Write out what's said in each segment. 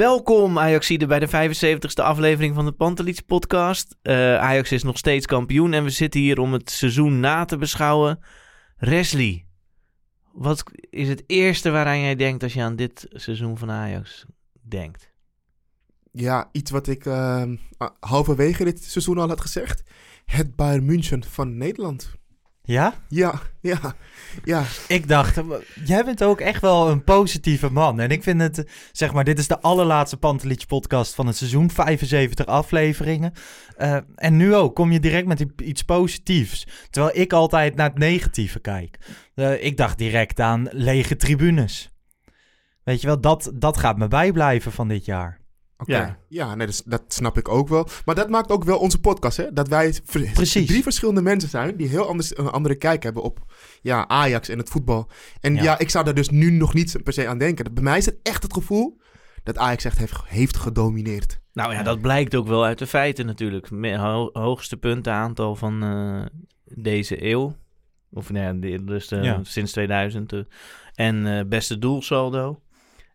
Welkom Ajaxide bij de 75ste aflevering van de Pantelits podcast. Eh, Ajax is nog steeds kampioen en we zitten hier om het seizoen na te beschouwen. Resli, wat is het eerste waaraan jij denkt als je aan dit seizoen van Ajax denkt? Ja, iets wat ik uh, halverwege dit seizoen al had gezegd. Het Bayern München van Nederland. Ja? Ja, ja, ja. Ik dacht, jij bent ook echt wel een positieve man. En ik vind het, zeg maar, dit is de allerlaatste Pantelich podcast van het seizoen. 75 afleveringen. Uh, en nu ook, kom je direct met iets positiefs. Terwijl ik altijd naar het negatieve kijk. Uh, ik dacht direct aan lege tribunes. Weet je wel, dat, dat gaat me bijblijven van dit jaar. Okay. Ja, ja nee, dat, dat, snap ik ook wel. Maar dat maakt ook wel onze podcast, hè? Dat wij Precies. drie verschillende mensen zijn die heel anders, een andere kijk hebben op ja, Ajax en het voetbal. En ja. ja. ik zou daar dus nu nog niet per se aan denken. Bij mij is het echt het gevoel dat Ajax echt heeft, heeft gedomineerd. Nou ja, dat blijkt ook wel uit de feiten natuurlijk. Ho hoogste puntenaantal van uh, deze eeuw. Of nee, nou dus uh, ja. sinds 2000. Uh, en beste doelsaldo.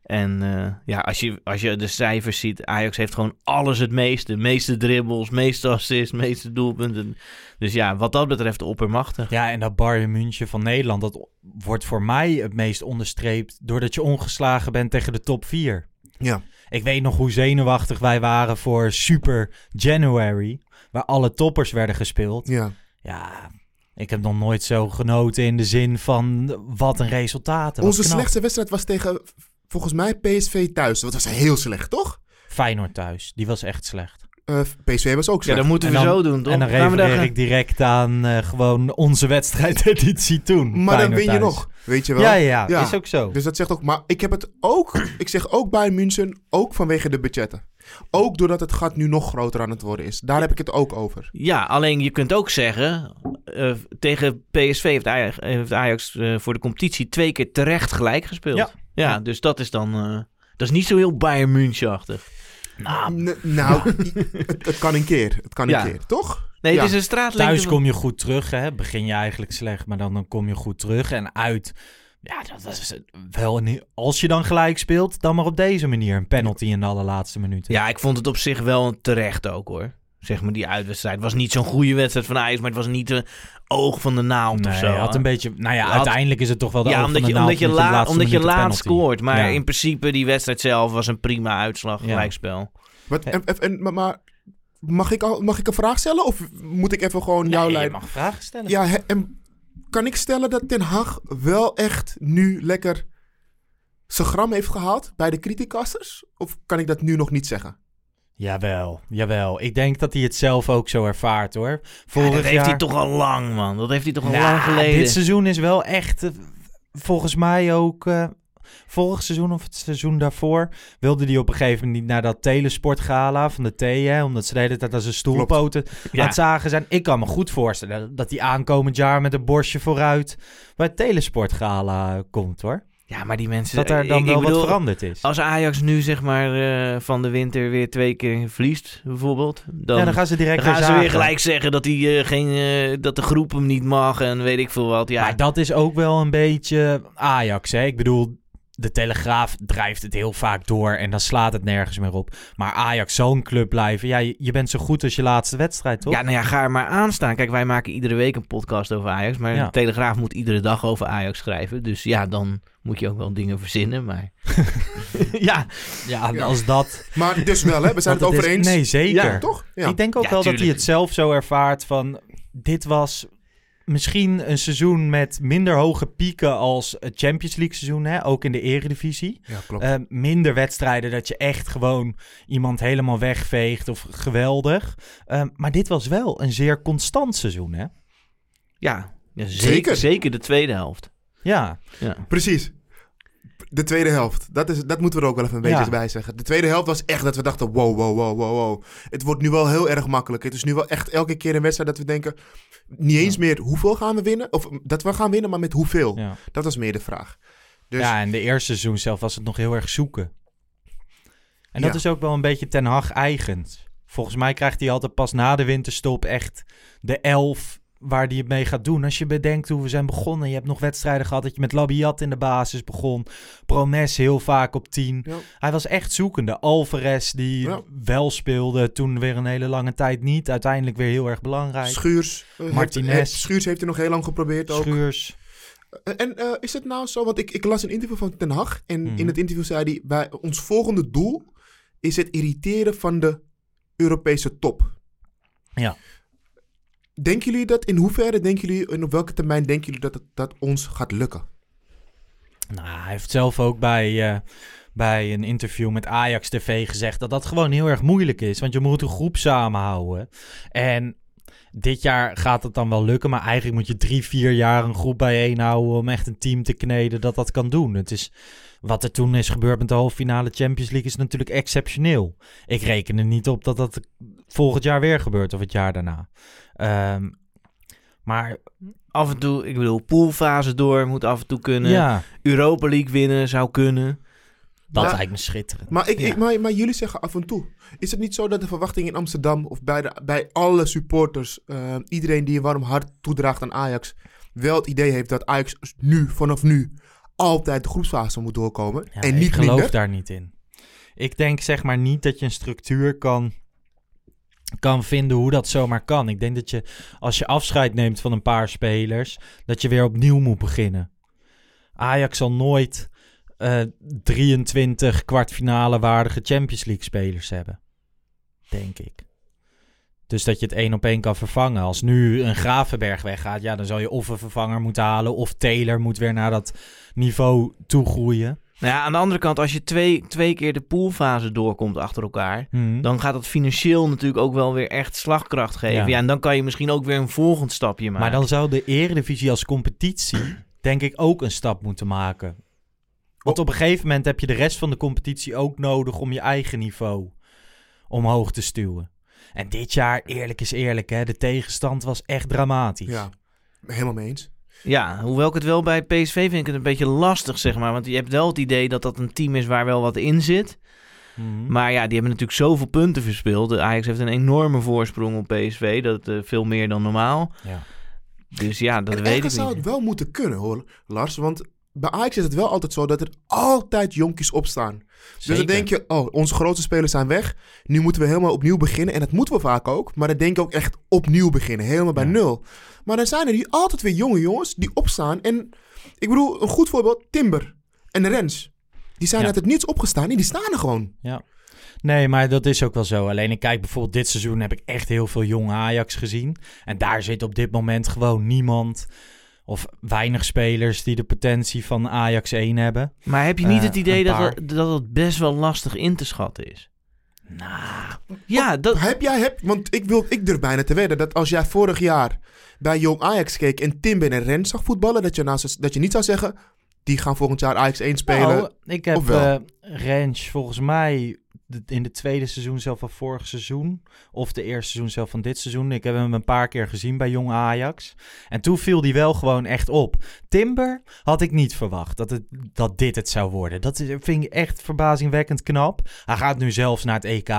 En uh, ja, als je, als je de cijfers ziet, Ajax heeft gewoon alles het meeste. De meeste dribbles, meeste assists, meeste doelpunten. Dus ja, wat dat betreft oppermachtig. Ja, en dat Bayern München van Nederland, dat wordt voor mij het meest onderstreept... doordat je ongeslagen bent tegen de top 4. Ja. Ik weet nog hoe zenuwachtig wij waren voor Super January... waar alle toppers werden gespeeld. Ja. Ja, ik heb nog nooit zo genoten in de zin van wat een resultaat. Onze slechtste wedstrijd was tegen volgens mij PSV thuis. Dat was heel slecht, toch? Feyenoord thuis. Die was echt slecht. Uh, PSV was ook slecht. Ja, dat moeten we dan, zo doen, toch? En dan refereer ik direct aan uh, gewoon onze wedstrijdeditie toen. Maar dan win je nog, weet je wel? Ja, ja, ja, is ook zo. Dus dat zegt ook... Maar ik heb het ook... ik zeg ook bij München, ook vanwege de budgetten. Ook doordat het gat nu nog groter aan het worden is. Daar heb ik het ook over. Ja, alleen je kunt ook zeggen... Uh, tegen PSV heeft Ajax, heeft Ajax voor de competitie twee keer terecht gelijk gespeeld. Ja. Ja, dus dat is dan... Uh, dat is niet zo heel Bayern München-achtig. Nou, nou het, het, kan een keer. Het kan een ja. keer, toch? Nee, ja. het is een straatlengte... Thuis kom je goed terug, hè. Begin je eigenlijk slecht, maar dan, dan kom je goed terug. En uit... Ja, dat is wel een, als je dan gelijk speelt, dan maar op deze manier. Een penalty in de allerlaatste minuten. Ja, ik vond het op zich wel terecht ook, hoor. Zeg maar, die uitwedstrijd. Het was niet zo'n goede wedstrijd van Ajax, maar het was niet de oog van de naald nee, of zo. had een beetje... Nou ja, had, uiteindelijk is het toch wel de ja, oog omdat van de je, naald. Omdat je, la, omdat je laat scoort. Maar ja. in principe, die wedstrijd zelf was een prima uitslag, Ja. gelijkspel. Wat, en, en, maar, maar mag, ik al, mag ik een vraag stellen? Of moet ik even gewoon jouw Nee, lijn... je mag vragen stellen. Ja, he- en kan ik stellen dat Ten Hag wel echt nu lekker zijn gram heeft gehaald bij de criticasters? Of kan ik dat nu nog niet zeggen? Jawel, jawel. Ik denk dat hij het zelf ook zo ervaart, hoor. Ja, dat heeft hij toch al lang, man. Dat heeft hij toch al Nou, lang geleden. Dit seizoen is wel echt, eh, volgens mij ook... eh, vorig seizoen of het seizoen daarvoor... wilde hij op een gegeven moment niet naar dat telesportgala van de T... Hè, omdat ze de hele tijd aan zijn stoelpoten Ja. aan het zagen zijn. Ik kan me goed voorstellen dat hij aankomend jaar... met een borstje vooruit bij het telesportgala komt, hoor. Ja, maar die mensen... Dat er dan ik- wel ik bedoel, wat veranderd is. Als Ajax nu, zeg maar, eh, van de winter weer twee keer verliest, bijvoorbeeld... Dan, ja, dan gaan ze direct dan gaan ze weer gelijk zeggen dat, hij, eh, geen, eh, dat de groep hem niet mag en weet ik veel wat. Ja, Maar dat is ook wel een beetje Ajax, hè? Ik bedoel, de Telegraaf drijft het heel vaak door en dan slaat het nergens meer op. Maar Ajax, zo'n club blijven. Ja, je, je bent zo goed als je laatste wedstrijd, toch? Ja, nou ja, ga er maar aan staan. Kijk, wij maken iedere week een podcast over Ajax. Maar Ja. de Telegraaf moet iedere dag over Ajax schrijven. Dus ja, dan moet je ook wel dingen verzinnen. Maar ja, Ja, als dat... Maar dus wel, hè? We zijn het over is- eens. Nee, zeker. Ja, Toch? Ja. Ik denk ook Ja, wel dat hij het zelf zo ervaart van... Dit was misschien een seizoen met minder hoge pieken als het Champions League seizoen, hè? ook in de eredivisie. ja, klopt. Eh, minder wedstrijden dat je echt gewoon iemand helemaal wegveegt of geweldig. Eh, maar dit was wel een zeer constant seizoen, hè? ja, ja zeker, Zeker. zeker de tweede helft. Ja, Ja. Precies. De tweede helft. Dat, is, dat moeten we er ook wel even een beetje Ja. bij zeggen. De tweede helft was echt dat we dachten: wow, wow, wow, wow, wow. Het wordt nu wel heel erg makkelijk. Het is nu wel echt elke keer een wedstrijd dat we denken: niet eens meer hoeveel gaan we winnen. Of dat we gaan winnen, maar met hoeveel. ja. Dat was meer de vraag. Dus ja, en de eerste seizoen zelf was het nog heel erg zoeken. En dat is ook wel een beetje Ten Hag eigen. Volgens mij krijgt hij altijd pas na de winterstop echt de elf waar hij het mee gaat doen. Als je bedenkt hoe we zijn begonnen. Je hebt nog wedstrijden gehad dat je met Labiat in de basis begon. Promes heel vaak op 10. Ja. Hij was echt zoekende. Alvarez die Ja. wel speelde, toen weer een hele lange tijd niet. Uiteindelijk weer heel erg belangrijk. Schuurs. eh, Martinez. heeft- Schuurs heeft er nog heel lang geprobeerd ook. Schuurs. Eh, En eh, is het nou zo? Want ik, ik las een interview van Ten Hag. En Mhm. in het interview zei hij: wij, ons volgende doel is het irriteren van de Europese top. Ja. Denken jullie dat, in hoeverre denken jullie, en op welke termijn denken jullie dat het dat ons gaat lukken? Nou, hij heeft zelf ook bij, eh, bij een interview met Ajax TV gezegd dat dat gewoon heel erg moeilijk is. Want je moet een groep samenhouden. En dit jaar gaat het dan wel lukken, maar eigenlijk moet je drie, vier jaar een groep bijeenhouden om echt een team te kneden dat dat kan doen. Het is, wat er toen is gebeurd met de halve finale Champions League is natuurlijk exceptioneel. Ik reken er niet op dat dat volgend jaar weer gebeurt of het jaar daarna. Ehm, maar Af en toe, ik bedoel, poolfase door moet af en toe kunnen. ja, Europa League winnen zou kunnen. dat Ja. lijkt me schitterend. Maar, ik, Ja. ik, maar, maar jullie zeggen af en toe. Is het niet zo dat de verwachting in Amsterdam of bij, de, bij alle supporters, eh, iedereen die een warm hart toedraagt aan Ajax, wel het idee heeft dat Ajax nu, vanaf nu, altijd de groepsfase moet doorkomen Ja, en niet ik geloof minder? daar niet in. Ik denk zeg maar niet dat je een structuur kan, kan vinden hoe dat zomaar kan. Ik denk dat je als je afscheid neemt van een paar spelers, dat je weer opnieuw moet beginnen. Ajax zal nooit eh 23 kwartfinale waardige Champions League spelers hebben. Denk ik. Dus dat je het één op één kan vervangen. Als nu een Gravenberg weggaat, ja, dan zal je of een vervanger moeten halen. Of Taylor moet weer naar dat niveau toegroeien. Nou ja, aan de andere kant, als je twee, twee keer de poolfase doorkomt achter elkaar, Hmm. dan gaat dat financieel natuurlijk ook wel weer echt slagkracht geven. Ja. Ja, en dan kan je misschien ook weer een volgend stapje maken. Maar dan zou de Eredivisie als competitie, denk ik, ook een stap moeten maken. Want op een gegeven moment heb je de rest van de competitie ook nodig om je eigen niveau omhoog te stuwen. En dit jaar, eerlijk is eerlijk, hè, de tegenstand was echt dramatisch. Ja, helemaal mee eens. Ja, hoewel ik het wel bij PSV vind ik het een beetje lastig, zeg maar. Want je hebt wel het idee dat dat een team is waar wel wat in zit. Mhm. Maar ja, die hebben natuurlijk zoveel punten verspeeld. De Ajax heeft een enorme voorsprong op PSV. Dat eh, veel meer dan normaal. Ja. Dus ja, dat en weet ik ergens zou niet. het wel moeten kunnen hoor, Lars. Want bij Ajax is het wel altijd zo dat er altijd jonkies opstaan. Dus dan denk je, oh, onze grootste spelers zijn weg. Nu moeten we helemaal opnieuw beginnen. En dat moeten we vaak ook. Maar dan denk ik ook echt opnieuw beginnen. Helemaal bij Ja. nul. Maar dan zijn er die altijd weer jonge jongens die opstaan. En ik bedoel, een goed voorbeeld, Timber en Rens. Die zijn Ja. uit het niets opgestaan en die staan er gewoon. Nee, maar dat is ook wel zo. Alleen ik kijk bijvoorbeeld dit seizoen heb ik echt heel veel jonge Ajax gezien. En daar zit op dit moment gewoon niemand of weinig spelers die de potentie van Ajax 1 hebben. Maar heb je niet Eh, het idee een dat, het- dat het best wel lastig in te schatten is? Nou, Ja, dat, Heb jij, heb, want ik, wil, ik durf bijna te wedden dat als jij vorig jaar bij Jong Ajax keek en Timber en Rens zag voetballen, dat je, nou, zou- dat je niet zou zeggen, die gaan volgend jaar Ajax 1 spelen. Nou, ik heb eh Rens volgens mij in de tweede seizoen zelf van vorig seizoen. Of de eerste seizoen zelf van dit seizoen. Ik heb hem een paar keer gezien bij Jong Ajax. En toen viel die wel gewoon echt op. Timber had ik niet verwacht dat, het, dat dit het zou worden. Dat vind ik echt verbazingwekkend knap. Hij gaat nu zelfs naar het EK.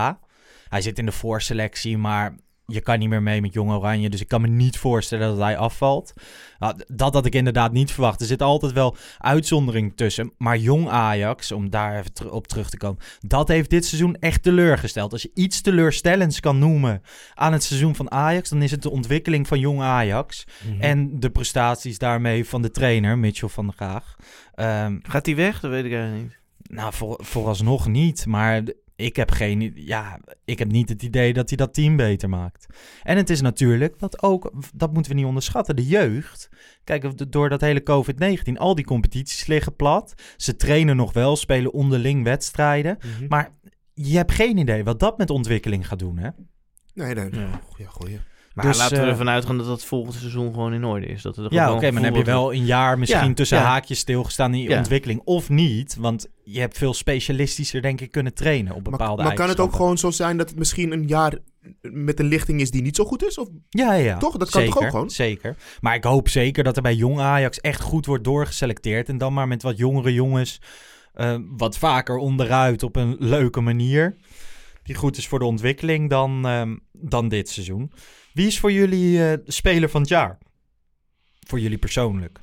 Hij zit in de voorselectie, maar je kan niet meer mee met Jong Oranje. Dus ik kan me niet voorstellen dat hij afvalt. Nou, dat had ik inderdaad niet verwacht. Er zit altijd wel uitzondering tussen. Maar Jong Ajax, om daar even op terug te komen... dat heeft dit seizoen echt teleurgesteld. Als je iets teleurstellends kan noemen aan het seizoen van Ajax... dan is het de ontwikkeling van Jong Ajax. En de prestaties daarmee van de trainer, Mitchell van der Gaag. Ehm, Gaat hij weg? Dat weet ik eigenlijk niet. nou, voor, vooralsnog niet. Maar ik heb, geen, ja, ik heb niet het idee dat hij dat team beter maakt. En het is natuurlijk, dat ook, dat moeten we niet onderschatten, de jeugd. Kijk, door dat hele COVID-19, al die competities liggen plat. Ze trainen nog wel, spelen onderling wedstrijden. Mhm. Maar je hebt geen idee wat dat met ontwikkeling gaat doen, hè? Nee, nee. Ja. Ja, goeie. Maar Dus, laten we eh, ervan uitgaan dat dat volgend seizoen gewoon in orde is. Dat er Ja, oké, maar dan heb je wel een jaar misschien Ja, tussen ja. haakjes stilgestaan in je Ja. ontwikkeling. Of niet, want je hebt veel specialistischer, denk ik, kunnen trainen op Maar, bepaalde maar kan het ook gewoon zo zijn dat het misschien een jaar met een lichting is die niet zo goed is? Of Ja, ja. Toch? Dat kan toch ook gewoon? Zeker. Maar ik hoop zeker dat er bij jong Ajax echt goed wordt doorgeselecteerd. En dan maar met wat jongere jongens eh, wat vaker onderuit op een leuke manier. Die goed is voor de ontwikkeling dan, ehm, dan dit seizoen. Wie is voor jullie eh, speler van het jaar? Voor jullie persoonlijk.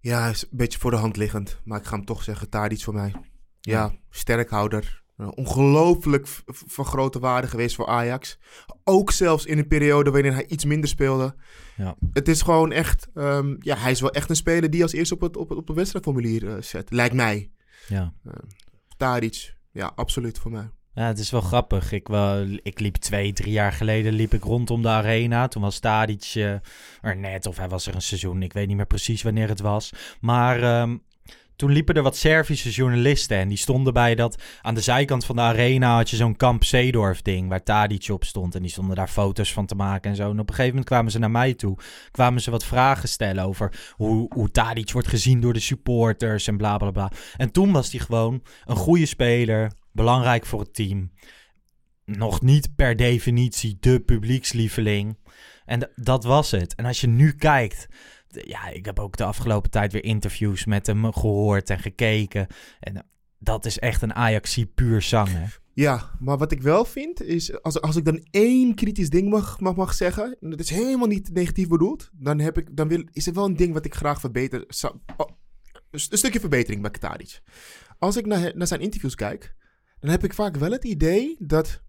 Ja, is een beetje voor de hand liggend. Maar ik ga hem toch zeggen, Tadic voor mij. Ja, sterkhouder. Uh, ongelooflijk van grote waarde geweest voor Ajax. Ook zelfs in een periode waarin hij iets minder speelde. Ja. Het is gewoon echt... ehm, ja, hij is wel echt een speler die als eerste op het, op het, op het wedstrijdformulier eh, zet. Lijkt mij. Ja. Tadic, ja, absoluut voor mij. Ja, het is wel grappig. Ik, wel, ik liep twee, drie jaar geleden liep ik rondom de arena. Toen was Tadic er net, of hij was er een seizoen. Ik weet niet meer precies wanneer het was. Maar ehm, toen liepen er wat Servische journalisten. En die stonden bij dat... Aan de zijkant van de arena had je zo'n Kamp Zeedorf ding... waar Tadic op stond. En die stonden daar foto's van te maken en zo. En op een gegeven moment kwamen ze naar mij toe. Kwamen ze wat vragen stellen over hoe, hoe Tadic wordt gezien door de supporters en bla bla bla. En toen was hij gewoon een goede speler, belangrijk voor het team. Nog niet per definitie de publiekslieveling. En dat was het. En als je nu kijkt, ja, ik heb ook de afgelopen tijd weer interviews met hem gehoord en gekeken. En eh, dat is echt een Ajaxie puur zang, hè? Ja, maar wat ik wel vind is, als, als ik dan één kritisch ding mag, mag, mag zeggen, en dat is helemaal niet negatief bedoeld, dan, heb ik, dan wil, is er wel een ding wat ik graag verbeter zou- oh, een, st- een stukje verbetering bij Tadic. Als ik naar, naar zijn interviews kijk, dan heb ik vaak wel het idee dat.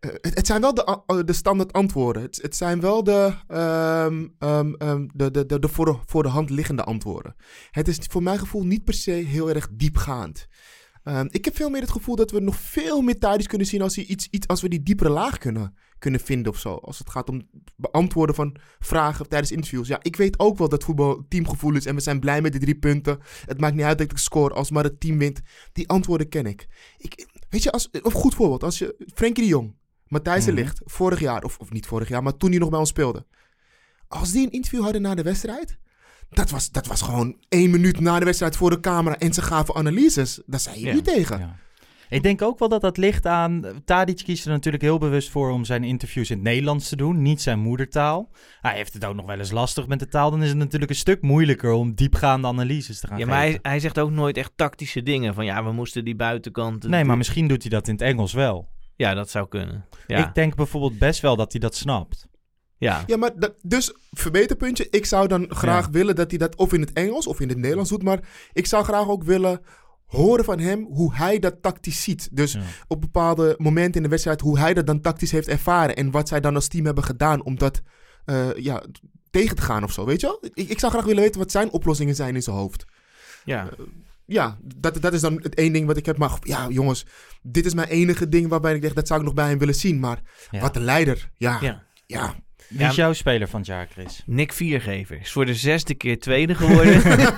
eh, het, zijn wel de, eh, de standaard antwoorden. Het, het zijn wel de, ehm, ehm, ehm, de, de, de, de voor, de voor de hand liggende antwoorden. Het is voor mijn gevoel niet per se heel erg diepgaand. Ehm, ik heb veel meer het gevoel dat we nog veel meer Tadic kunnen zien als, iets, iets, als we die diepere laag kunnen, kunnen vinden of zo. Als het gaat om beantwoorden van vragen tijdens interviews. Ja, ik weet ook wel dat voetbal teamgevoel is en we zijn blij met de drie punten. Het maakt niet uit dat ik score als maar het team wint. Die antwoorden ken ik. ik weet je, als, of goed voorbeeld, als je Frenkie de Jong, Matthijs de Mhm. Ligt, vorig jaar, of, of niet vorig jaar, maar toen hij nog bij ons speelde. Als die een interview hadden na de wedstrijd, dat was, dat was gewoon één minuut na de wedstrijd voor de camera en ze gaven analyses. Daar zei je Ja. niet tegen. Ja. Ik denk ook wel dat dat ligt aan... Tadic kiest er natuurlijk heel bewust voor om zijn interviews in het Nederlands te doen. Niet zijn moedertaal. Hij heeft het ook nog wel eens lastig met de taal. Dan is het natuurlijk een stuk moeilijker om diepgaande analyses te gaan Ja, maar hij, geven. hij zegt ook nooit echt tactische dingen. Van ja, we moesten die buitenkant... Nee, maar misschien doet hij dat in het Engels wel. Ja, dat zou kunnen. Ja, Ik denk bijvoorbeeld best wel dat hij dat snapt. Ja. Ja, maar dat, dus verbeterpuntje. Ik zou dan graag Ja. willen dat hij dat of in het Engels of in het Nederlands doet. Maar ik zou graag ook willen horen van hem hoe hij dat tactisch ziet. Dus Ja. op bepaalde momenten in de wedstrijd hoe hij dat dan tactisch heeft ervaren. En wat zij dan als team hebben gedaan om dat eh, ja, tegen te gaan of zo. Weet je wel? Ik, ik zou graag willen weten wat zijn oplossingen zijn in zijn hoofd. ja. Ja, dat, dat is dan het één ding wat ik heb. Maar ja, jongens, dit is mijn enige ding waarbij ik denk dat zou ik nog bij hem willen zien. Maar Ja. wat een leider. Ja, ja. Wie Ja, is jouw speler van het jaar, Chris? Nick Viergever is voor de zesde keer tweede geworden.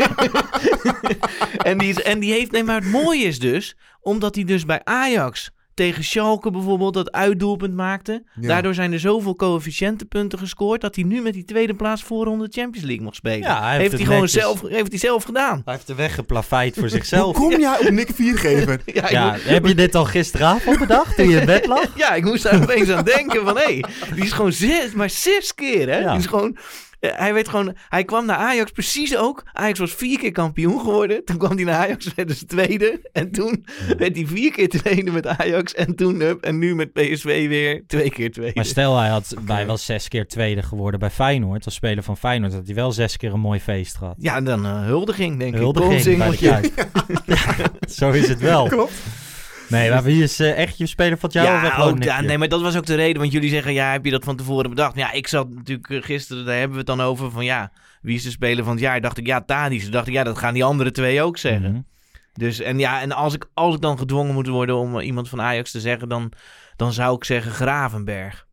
en, die is, en die heeft... Nee, maar het mooie is dus... Omdat hij dus bij Ajax tegen Schalke bijvoorbeeld dat uitdoelpunt maakte. Ja. Daardoor zijn er zoveel coëfficiëntenpunten gescoord... dat hij nu met die tweede plaats voorronde Champions League mag spelen. Ja, hij heeft hij gewoon netjes- zelf, heeft hij zelf gedaan. Hij heeft de weg geplaveid voor Hoe zichzelf. kom jij op Nick Viergever? Ja, ik Ja, moet- heb je dit al gisteravond bedacht toen je in bed lag? Ja, ik moest daar opeens aan denken van... hé, die is gewoon zes, maar zes keer, hè? Ja. Die is gewoon... Eh, hij weet gewoon, hij kwam naar Ajax precies ook. Ajax was vier keer kampioen geworden. Toen kwam hij naar Ajax, werd dus tweede. En toen werd hij vier keer tweede met Ajax. En toen up. En nu met PSV weer twee keer tweede. Maar stel, hij had bij wel zes keer tweede geworden bij Feyenoord. Als speler van Feyenoord had hij wel zes keer een mooi feest gehad. Ja, dan uh, huldiging, denk huldiging ik. Bij de ja, zo is het wel. Klopt. Nee, maar wie is uh, echt je speler van het jaar? Ook, ja, nee, maar dat was ook de reden. Want jullie zeggen, ja, heb je dat van tevoren bedacht? Ja, ik zat natuurlijk gisteren, daar hebben we het dan over van ja, wie is de speler van het jaar? Dacht ik, ja, Tadis. Dacht ik, ja, dat gaan die andere twee ook zeggen. Mm -hmm. Dus en ja, en als ik, als ik dan gedwongen moet worden om iemand van Ajax te zeggen, dan, dan zou ik zeggen Gravenberg.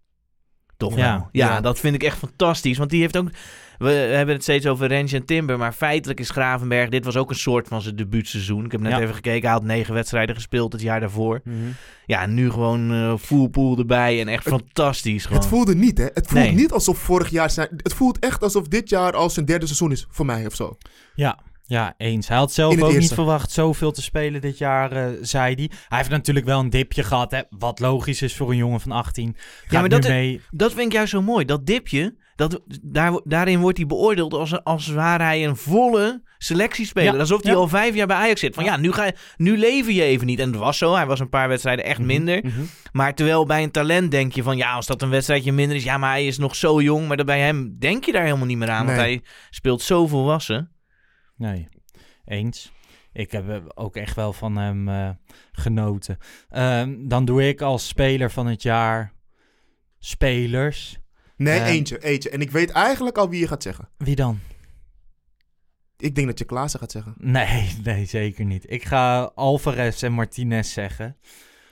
Toch ja, wel. Ja, ja, dat vind ik echt fantastisch. Want die heeft ook. We hebben het steeds over Rens en Timber. Maar feitelijk is Gravenberg. Dit was ook een soort van zijn debuutseizoen. Ik heb net Ja. even gekeken. Hij had negen wedstrijden gespeeld het jaar daarvoor. Mhm. Ja, nu gewoon eh full pool erbij. En echt fantastisch. Gewoon. Het voelde niet, hè? Het voelt Nee. niet alsof vorig jaar zijn. Het voelt echt alsof dit jaar al zijn derde seizoen is voor mij of zo. Ja, ja, eens. Hij had zelf ook niet verwacht zoveel te spelen dit jaar, eh, zei hij. Hij heeft natuurlijk wel een dipje gehad, hè, wat logisch is voor een jongen van 18. Gaat maar nu dat- mee. Dat vind ik juist zo mooi. Dat dipje, dat, daar, daarin wordt hij beoordeeld als, als ware hij een volle selectiespeler. Ja, Alsof hij ja. al vijf jaar bij Ajax zit. Van ja, nu, ga je, nu lever je even niet. En het was zo. Hij was een paar wedstrijden echt minder. Mhm. Maar terwijl bij een talent denk je van ja, als dat een wedstrijdje minder is. Ja, maar hij is nog zo jong. Maar bij hem denk je daar helemaal niet meer aan. Want hij speelt zo volwassen. Nee, eens. Ik heb eh, ook echt wel van hem eh, genoten. Ehm, dan doe ik als speler van het jaar spelers. Nee, Ja. eentje, eentje. En ik weet eigenlijk al wie je gaat zeggen. Wie dan? Ik denk dat je Klaassen gaat zeggen. Nee, nee, zeker niet. Ik ga Alvarez en Martinez zeggen.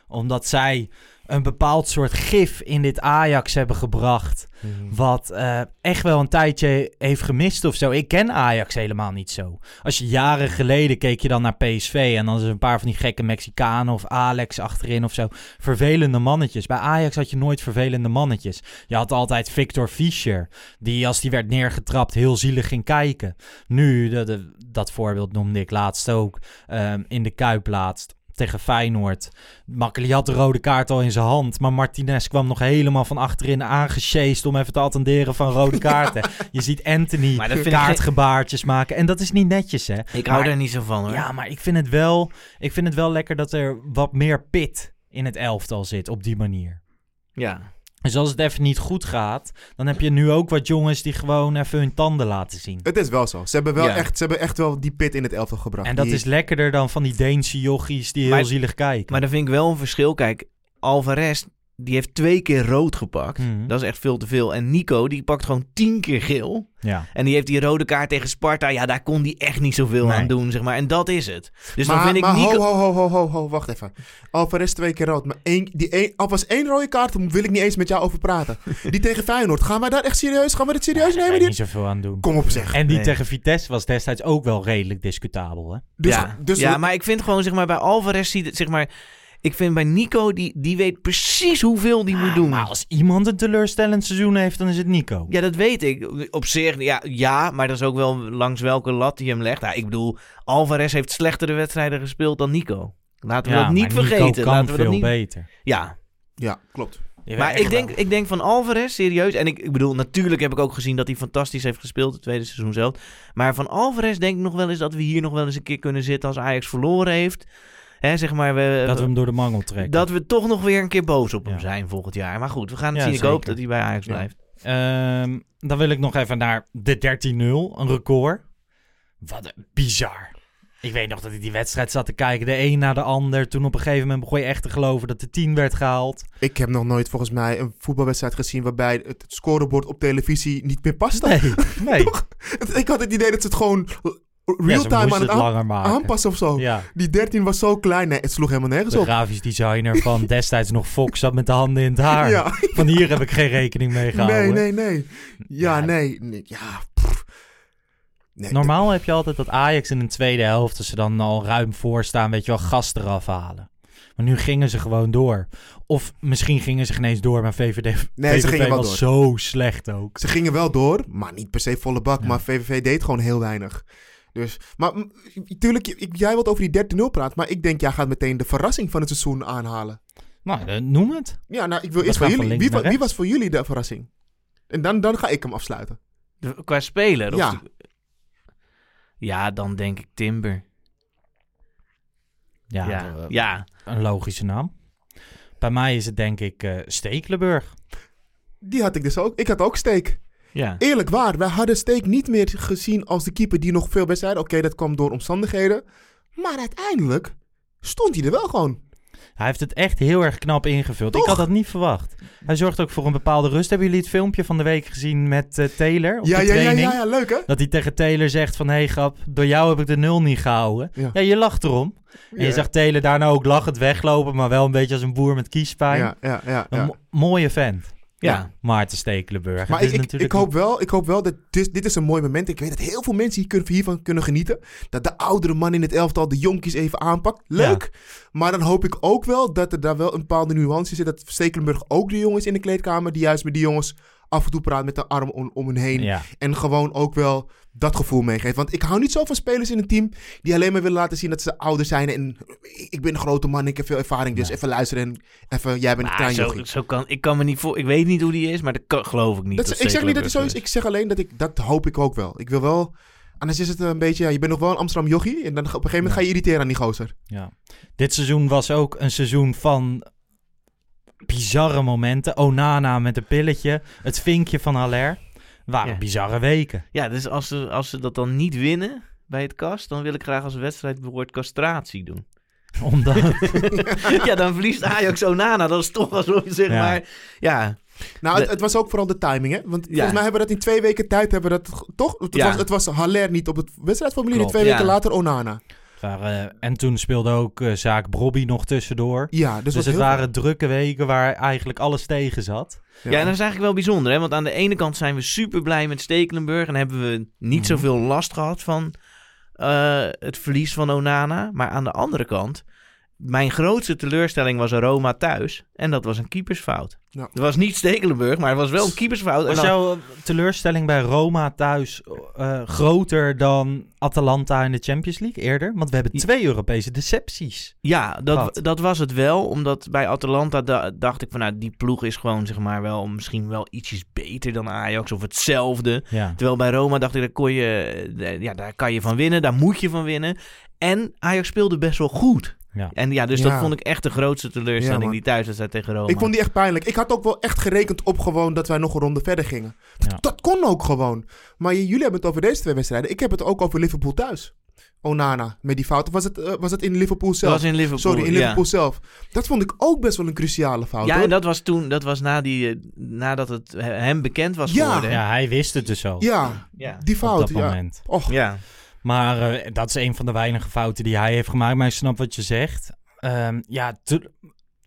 Omdat zij een bepaald soort gif in dit Ajax hebben gebracht. Wat eh, echt wel een tijdje heeft gemist of zo. Ik ken Ajax helemaal niet zo. Als je jaren geleden keek je dan naar PSV en dan is er een paar van die gekke Mexicanen of Alex achterin of zo. Vervelende mannetjes. Bij Ajax had je nooit vervelende mannetjes. Je had altijd Victor Fischer, die als die werd neergetrapt heel zielig ging kijken. Nu, de, de- dat voorbeeld noemde ik laatst ook, ehm, in de Kuip laatst. Tegen Feyenoord. Makkeli had de rode kaart al in zijn hand. Maar Martinez kwam nog helemaal van achterin aangesjeest om even te attenderen van rode kaarten. Je ziet Anthony ik kaartgebaartjes maken. En dat is niet netjes, hè? Ik hou Maar- daar niet zo van hoor. Ja, maar ik vind, het wel, ik vind het wel lekker dat er wat meer pit in het elftal zit op die manier. ja. Dus als het even niet goed gaat, dan heb je nu ook wat jongens die gewoon even hun tanden laten zien. Het is wel zo. Ze hebben, wel Ja. echt, ze hebben echt wel die pit in het elftal gebracht. En dat Die- is lekkerder dan van die Deense jochies die heel Maar- zielig kijken. Maar dan vind ik wel een verschil. Kijk, Alvarez, die heeft twee keer rood gepakt. Mhm. Dat is echt veel te veel. En Nico, die pakt gewoon tien keer geel. ja. En die heeft die rode kaart tegen Sparta. Ja, daar kon die echt niet zoveel Nee. aan doen, zeg maar. En dat is het. Dus maar dan vind ik maar Nico... ho, ho, ho, ho, ho, ho, wacht even. Alvarez twee keer rood. Maar één, die één, alvast één rode kaart, daar wil ik niet eens met jou over praten. Die tegen Feyenoord. Gaan wij daar echt serieus? Gaan we dit serieus Daar nemen? je Die... niet zoveel aan doen. Kom op zeg. En die Nee. tegen Vitesse was destijds ook wel redelijk discutabel, hè? Dus, ja, dus ja, maar ik vind gewoon, zeg maar, bij Alvarez ziet het, zeg maar... Ik vind bij Nico, die, die weet precies hoeveel die moet doen. Maar als iemand een teleurstellend seizoen heeft, dan is het Nico. Ja, dat weet ik. Op zich, ja, ja, maar dat is ook wel langs welke lat hij hem legt. Nou, ik bedoel, Alvarez heeft slechtere wedstrijden gespeeld dan Nico. Laten we Ja, dat niet maar Nico vergeten. kan Laten we dat veel niet... beter. Ja, Ja, klopt. maar ik denk, ik denk van Alvarez, serieus. En ik, ik bedoel, natuurlijk heb ik ook gezien dat hij fantastisch heeft gespeeld het tweede seizoen zelf. Maar van Alvarez denk ik nog wel eens dat we hier nog wel eens een keer kunnen zitten als Ajax verloren heeft. Hè, zeg maar, we, dat we hem door de mangel trekken. dat we toch nog weer een keer boos op hem Ja. zijn volgend jaar. Maar goed, we gaan het Ja, zien. Ik hoop dat hij bij Ajax Ja. blijft. Ehm, dan wil ik nog even naar de 13-0, een record. Wat een bizar. Ik weet nog dat ik die wedstrijd zat te kijken, de een na de ander. Toen op een gegeven moment begon je echt te geloven dat de 10 werd gehaald. Ik heb nog nooit volgens mij een voetbalwedstrijd gezien waarbij het scorebord op televisie niet meer paste. Nee, nee. Ik had het idee dat ze het gewoon real-time aan het het aan- aanpassen of zo. Ja, Die 13 was zo klein. Nee, het sloeg helemaal nergens de op. grafisch designer van destijds nog Fox zat met de handen in het haar. Ja. Van hier heb ik geen rekening mee Nee, gehouden. nee, nee. Ja, Ja. nee. nee, Ja. Nee, Normaal heb je altijd dat Ajax in een tweede helft, als ze dan al ruim voor staan, weet je wel, gas eraf halen. Maar nu gingen ze gewoon door. Of misschien gingen ze geen eens door, maar VVD, Nee, ze gingen wel was door. zo slecht ook. Ze gingen wel door, maar niet per se volle bak. Ja. Maar VVV deed gewoon heel weinig. Dus, maar mm, tuurlijk, ik- jij wilt over die 13-0 praten. Maar ik denk, jij gaat meteen de verrassing van het seizoen aanhalen. Nou, eh, noem het. Ja, nou, ik wil eerst van jullie. Wie, was voor jullie de verrassing? En dan, dan ga ik hem afsluiten. De- Qua speler? Of Ja. de- ja, dan denk ik Timber. Ja, Ja, eh, ja. een logische naam. Bij mij is het denk ik eh Stekelenburg. Die had ik dus ook. Ik had ook Steek. Ja. Eerlijk waar, wij hadden Steek niet meer gezien als de keeper die nog veel wedstrijden. Oké, dat kwam door omstandigheden. Maar uiteindelijk stond hij er wel gewoon. Hij heeft het echt heel erg knap ingevuld. Toch? Ik had dat niet verwacht. Hij zorgt ook voor een bepaalde rust. Hebben jullie het filmpje van de week gezien met eh, Taylor op Ja, de ja, ja, training? ja, ja, leuk hè? Dat hij tegen Taylor zegt van... Hé hey, grap, door jou heb ik de nul niet gehouden. Ja. Ja, je lacht erom. En je zag Taylor daarna ook lachend weglopen... maar wel een beetje als een boer met kiespijn. Ja, ja, ja. Een mooie vent. Ja. Maarten Stekelenburg. Maar ik, ik, natuurlijk ik, hoop wel, ik hoop wel dat dit, dit is een mooi moment. Ik weet dat heel veel mensen hier kunnen, hiervan kunnen genieten. Dat de oudere man in het elftal de jonkies even aanpakt. Leuk. Maar dan hoop ik ook wel dat er daar wel een bepaalde nuance zit. Dat Stekelenburg ook de jongens in de kleedkamer... die juist met die jongens af en toe praat met de arm om, om hen heen. Ja, En gewoon ook wel dat gevoel meegeeft. Want ik hou niet zo van spelers in een team... die alleen maar willen laten zien dat ze ouder zijn. En ik ben een grote man, ik heb veel ervaring. Dus even luisteren en even... Jij bent een klein zo, zo kan, ik kan me niet voor... Ik weet niet hoe die is, maar dat kan- geloof ik niet. Dat, dat ik zeg niet dat het zo is. Ik zeg alleen dat ik dat hoop ik ook wel. Ik wil wel. Anders is het een beetje. Ja, je bent nog wel een Amsterdam jochie. En dan op een gegeven moment Ja. ga je irriteren aan die gozer. ja. Dit seizoen was ook een seizoen van... bizarre momenten. Onana met een pilletje. Het vinkje van Haller. Waren Ja. bizarre weken. Ja, dus als ze, als ze dat dan niet winnen bij het kast... dan wil ik graag als wedstrijd het woord castratie doen. Omdat... ja, dan verliest Ajax Onana. Dat is toch alsof je zeg Ja. maar... Ja, Nou, De- het, het was ook vooral de timing, hè? Want volgens mij hebben we dat in twee weken tijd hebben we dat toch? Het, Ja. was, het was Haller niet op het wedstrijdformulier. En twee ja. weken later Onana. Waren, en toen speelde ook eh, zaak Brobby nog tussendoor. Ja, dus, Dus, het waren drukke weken waar eigenlijk alles tegen zat. Ja. en dat is eigenlijk wel bijzonder, hè? Want aan de ene kant zijn we super blij met Stekelenburg en hebben we niet Mhm. zoveel last gehad van eh, het verlies van Onana. Maar aan de andere kant, mijn grootste teleurstelling was Roma thuis. En dat was een keepersfout. Ja. Het was niet Stekelenburg, maar het was wel een keepersfout. En Was dan- jouw teleurstelling bij Roma thuis eh, groter dan Atalanta in de Champions League eerder? Want we hebben twee Europese decepties. Ja, dat, dat was het wel. Omdat bij Atalanta da- dacht ik van nou, die ploeg is gewoon zeg maar wel misschien wel ietsjes beter dan Ajax of hetzelfde. Ja. Terwijl bij Roma dacht ik, daar, kon je, eh, ja, daar kan je van winnen, daar moet je van winnen. En Ajax speelde best wel goed. Ja. En ja, dus Ja. dat vond ik echt de grootste Ja, teleurstelling, man. die thuiswedstrijd tegen Roma. Ik vond die echt pijnlijk. Ik had ook wel echt gerekend op gewoon dat wij nog een ronde verder gingen. Dat, Ja. dat kon ook gewoon. Maar jullie hebben het over deze twee wedstrijden. Ik heb het ook over Liverpool thuis. Onana, met die fout. Of was het, eh, was het in Liverpool dat zelf? was in Liverpool. Sorry, in ja. Liverpool zelf. Dat vond ik ook best wel een cruciale fout. Ja, hoor. en dat was toen, dat was na die, eh, nadat het he- hem bekend was Ja. geworden. ja, hij wist het dus al ja, Ja. die op fout. dat Ja. moment. Och, ja. Maar eh, dat is een van de weinige fouten die hij heeft gemaakt. Maar ik snap wat je zegt. Ehm, ja, te-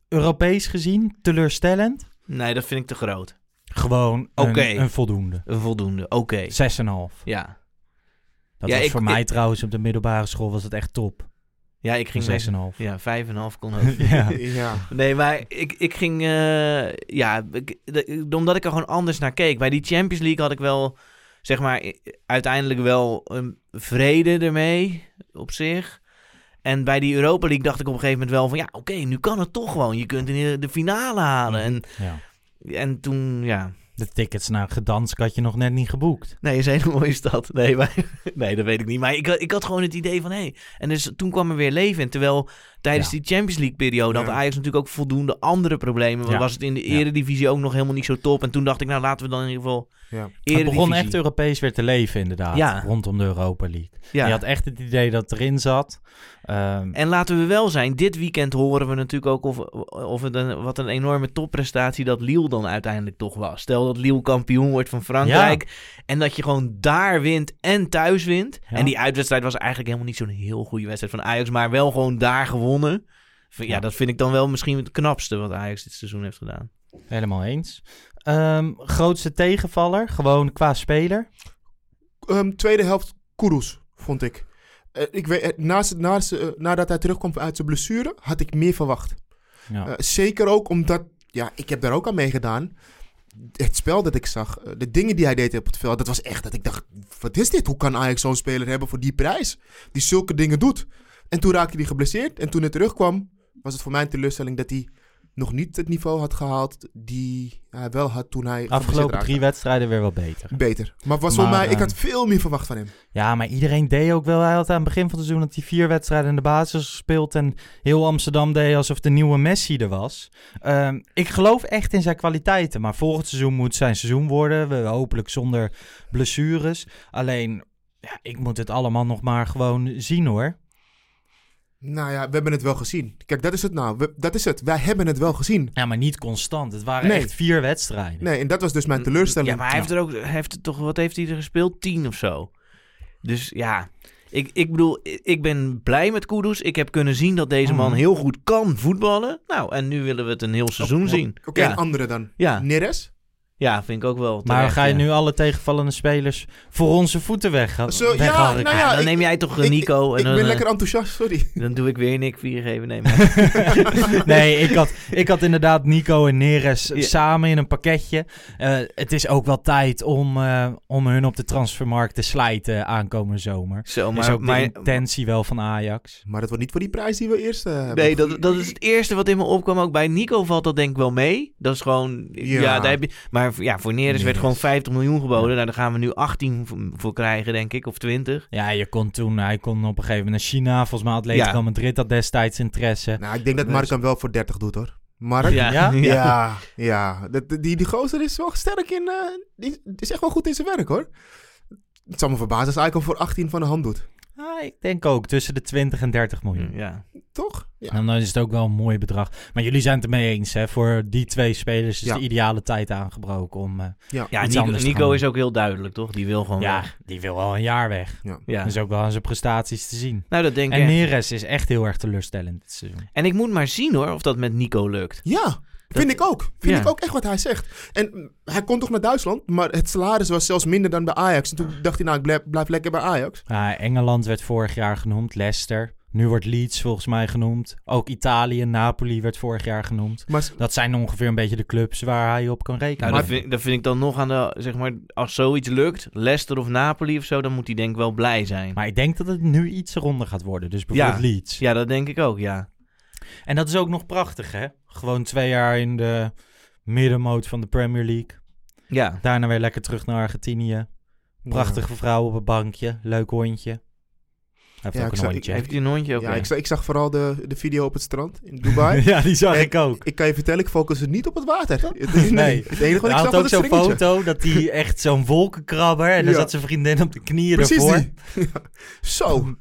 Europees gezien, teleurstellend. Nee, dat vind ik te groot. Gewoon een, voldoende. Een voldoende, oké. 6,5. Ja. Dat Ja, was ik- voor mij ik- trouwens op de middelbare school was het echt top. Ja, ik ging... 6,5. Ja, 5,5 kon ook. ja. ja. Nee, maar ik, ik ging... eh, ja, ik- de- omdat ik er gewoon anders naar keek. Bij die Champions League had ik wel, zeg maar, uiteindelijk wel een vrede ermee op zich. En bij die Europa League dacht ik op een gegeven moment wel van... Ja, oké, nu kan het toch gewoon. Je kunt in de, finale halen. En, ja. en toen, ja... De tickets naar Gdansk had je nog net niet geboekt. Nee, is een hele mooie stad. Nee, maar, nee, dat weet ik niet. Maar ik, had- ik had gewoon het idee van, hé... Hey. En dus toen kwam er weer leven in. Terwijl tijdens Ja. die Champions League periode had Ja. Ajax natuurlijk ook voldoende andere problemen. Want was het in de eredivisie ook nog helemaal niet zo top. En toen dacht ik, nou laten we dan in ieder geval Ja. Het begon echt Europees weer te leven inderdaad. Ja. Rondom de Europa League. Ja. Je had echt het idee dat het erin zat. Ehm, En laten we wel zijn, dit weekend horen we natuurlijk ook of, of het een, wat een enorme topprestatie dat Lille dan uiteindelijk toch was. Stel dat Lille kampioen wordt van Frankrijk en dat je gewoon daar wint en thuis wint. Ja. En die uitwedstrijd was eigenlijk helemaal niet zo'n heel goede wedstrijd van Ajax, maar wel gewoon daar gewonnen. Ja, Ja. dat vind ik dan wel misschien het knapste wat Ajax dit seizoen heeft gedaan. Helemaal eens. Ehm, grootste tegenvaller, gewoon qua speler. Ehm, tweede helft Kudus, vond ik. Eh, ik weet, eh, naast, naast, eh, nadat hij terugkwam uit zijn blessure, had ik meer verwacht. Ja. Zeker ook omdat, ja, ik heb daar ook aan meegedaan. Het spel dat ik zag, de dingen die hij deed op het veld, dat was echt dat ik dacht, wat is dit? Hoe kan Ajax zo'n speler hebben voor die prijs? Die zulke dingen doet. En toen raakte hij geblesseerd en toen hij terugkwam, was het voor mij een teleurstelling dat hij nog niet het niveau had gehaald die hij wel had toen hij... Afgelopen drie wedstrijden weer wel beter. Beter. Maar was voor mij, ik eh, had veel meer verwacht van hem. Ja, maar iedereen deed ook wel. Hij had aan het begin van het seizoen dat hij vier wedstrijden in de basis gespeeld. En heel Amsterdam deed alsof de nieuwe Messi er was. Ehm, ik geloof echt in zijn kwaliteiten. Maar volgend seizoen moet zijn seizoen worden. We hopelijk zonder blessures. Alleen, ja, ik moet het allemaal nog maar gewoon zien hoor. Nou ja, we hebben het wel gezien. Kijk, dat is het nou. We- dat is het. Wij hebben het wel gezien. Ja, maar niet constant. Het waren Nee. echt vier wedstrijden. Nee, en dat was dus mijn teleurstelling. Ja, maar hij heeft er ook, hij heeft er toch, wat heeft hij er gespeeld? Tien of zo. Dus ja, ik, ik bedoel, ik- ben blij met Kudus. Ik heb kunnen zien dat deze man Mhm. heel goed kan voetballen. Nou, en nu willen we het een heel seizoen zien. Oké, ja. een andere dan. Ja. Neres? Ja, vind ik ook wel Maar terecht, ga je ja. nu alle tegenvallende spelers voor onze voeten weg, Zo, ja, nou ja, dan ik- neem jij toch ik- Nico Ik en dan, ben eh, lekker enthousiast, sorry. dan doe ik weer Nick viergeven. Nee, maar nee, ik had, ik had inderdaad Nico en Neres Ja. samen in een pakketje. Eh, het is ook wel tijd om, eh, om hun op de transfermarkt te slijten aankomende zomer. zo, Maar, is maar, ook de maar intentie wel van Ajax. Maar dat wordt niet voor die prijs die we eerst eh, hebben. Nee, dat, dat is het eerste wat in me opkwam. Ook bij Nico valt dat denk ik wel mee. Dat is gewoon... Ja, Ja. daar heb je, maar ja, voor Neres werd gewoon 50 miljoen geboden. Nou, daar gaan we nu 18 v- voor krijgen, denk ik. Of 20. Ja, je kon toen, hij kon op een gegeven moment naar China. Volgens mij Atletico Ja. Madrid had destijds interesse. Nou, ik denk dat Dus- Mark hem wel voor 30 doet, hoor. Mark? Ja, Ja? Ja, die, die gozer is wel sterk in... eh, die is echt wel goed in zijn werk, hoor. Het zal me verbazen als hij hem voor 18 van de hand doet. Ah, ik denk ook tussen de 20 en 30 miljoen. Ja. Toch? Ja. En dan is het ook wel een mooi bedrag. Maar jullie zijn het ermee eens, hè? Voor die twee spelers is Ja. de ideale tijd aangebroken om... eh, Ja. Ja, Iets Nico, anders te Nico gaan is ook heel duidelijk, toch? Die wil gewoon ja, weg. die wil wel een jaar weg. ja. Ja. Dat is ook wel aan zijn prestaties te zien. Nou, dat denk ik En. Neres is echt heel erg teleurstellend dit seizoen. En ik moet maar zien hoor, of dat met Nico lukt. Ja, vind ik ook. Vind Ja. ik ook echt wat hij zegt. En hij kon toch naar Duitsland, maar het salaris was zelfs minder dan bij Ajax. En toen dacht hij, nou, ik blijf, blijf lekker bij Ajax. Ja, Engeland werd vorig jaar genoemd, Leicester. Nu wordt Leeds volgens mij genoemd. Ook Italië, Napoli werd vorig jaar genoemd. Maar Dat zijn ongeveer een beetje de clubs waar hij op kan rekenen. Nou, dat, vind, dat vind ik dan nog aan de, zeg maar, als zoiets lukt, Leicester of Napoli of zo, dan moet hij denk ik wel blij zijn. Maar ik denk dat het nu iets ronder gaat worden. Dus bijvoorbeeld Ja. Leeds. Ja, dat denk ik ook, ja. En dat is ook nog prachtig, hè? Gewoon twee jaar in de middenmoot van de Premier League. Ja, Daarna weer lekker terug naar Argentinië. Prachtige vrouw op een bankje. Leuk hondje. Heeft Ja, ook ik een zag- hondje. heeft hij een hondje ook? Ja, ik, zag- ik zag vooral de, de video op het strand in Dubai. ja, die zag En ik ook. Ik kan je vertellen, ik focus niet op het water. Nee, Nee. Het enige wat ik had zag ook was zo'n foto dat hij echt zo'n wolkenkrabber... en dan zat zijn vriendin op de knieën Precies ervoor. die. Zo.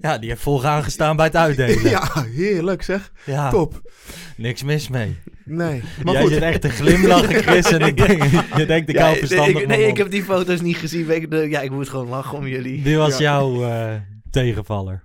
Ja, die heeft volgaan gestaan bij het uitdelen. Ja, heerlijk zeg. Ja, Top. niks mis mee. Nee. Maar Jij goed. zit echt te glimlachen, Chris. En ik denk, je denkt, ik Ja, hou nee, verstandig ik, man nee, ik heb die foto's niet gezien. weet ik, Ja, ik moet gewoon lachen om jullie. Dit was Ja. jouw eh, tegenvaller.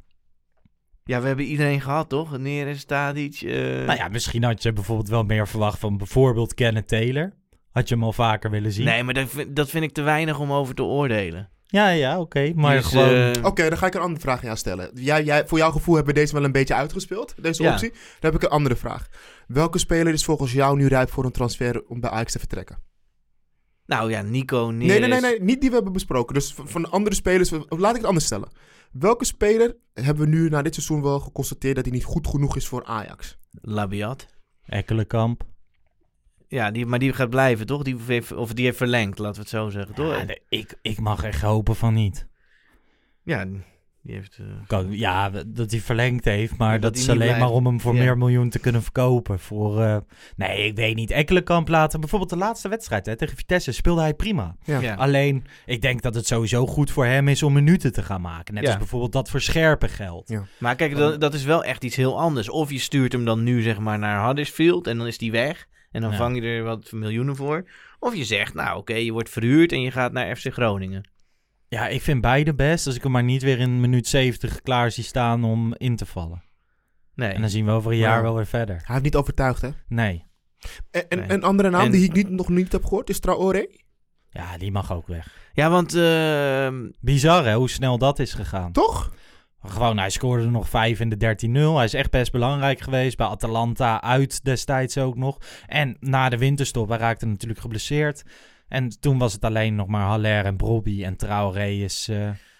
Ja, we hebben iedereen gehad, toch? Neres, Tadic. eh, Nou ja, misschien had je bijvoorbeeld wel meer verwacht van bijvoorbeeld Kenneth Taylor. Had je hem al vaker willen zien? Nee, maar dat vind, dat vind ik te weinig om over te oordelen. Ja, ja, oké. maar is, gewoon... eh, Oké, dan ga ik een andere vraag aan jou stellen. Jij, jij, voor jouw gevoel hebben we deze wel een beetje uitgespeeld, deze Ja. optie. Dan heb ik een andere vraag. Welke speler is volgens jou nu rijp voor een transfer om bij Ajax te vertrekken? nou ja, Nico, Neres. Nee, nee, nee, nee, niet die we hebben besproken. Dus van, van andere spelers, laat ik het anders stellen. Welke speler hebben we nu na dit seizoen wel geconstateerd dat hij niet goed genoeg is voor Ajax? Labiat. Ekkelenkamp. Ja, die, maar die gaat blijven, toch? Die heeft, of die heeft verlengd, laten we het zo zeggen, toch? Ja, nee, ik, ik mag echt hopen van niet. Ja, die heeft... eh, Kan- Ja, dat hij verlengd heeft, maar dat, dat is alleen blijft. maar om hem voor Ja. meer miljoen te kunnen verkopen. Voor, eh, nee, ik weet niet. Ekkelenkamp laten. Bijvoorbeeld de laatste wedstrijd hè, tegen Vitesse speelde hij prima. Ja. ja. Alleen, ik denk dat het sowieso goed voor hem is om minuten te gaan maken. Net Ja. als bijvoorbeeld dat voor Scherpen geldt. Ja. Maar kijk, dat, dat is wel echt iets heel anders. Of je stuurt hem dan nu zeg maar naar Huddersfield en dan is die weg. En dan Ja. vang je er wat miljoenen voor. Of je zegt, nou oké, je wordt verhuurd en je gaat naar FC Groningen. Ja, ik vind beide best. Als ik hem maar niet weer in minuut 70 klaar zie staan om in te vallen. Nee. En dan zien we over een jaar Ja. wel weer verder. Hij heeft niet overtuigd, hè? Nee. En, en Nee. een andere naam En- die ik niet, nog niet heb gehoord is Traoré. Ja, die mag ook weg. Ja, want ehm, Bizar hè, hoe snel dat is gegaan. Toch? Gewoon, hij scoorde er nog 5 in de 13-0. Hij is echt best belangrijk geweest. Bij Atalanta uit destijds ook nog. En na de winterstop, hij raakte natuurlijk geblesseerd. En toen was het alleen nog maar Haller en Brobby. En Traoré is... eh,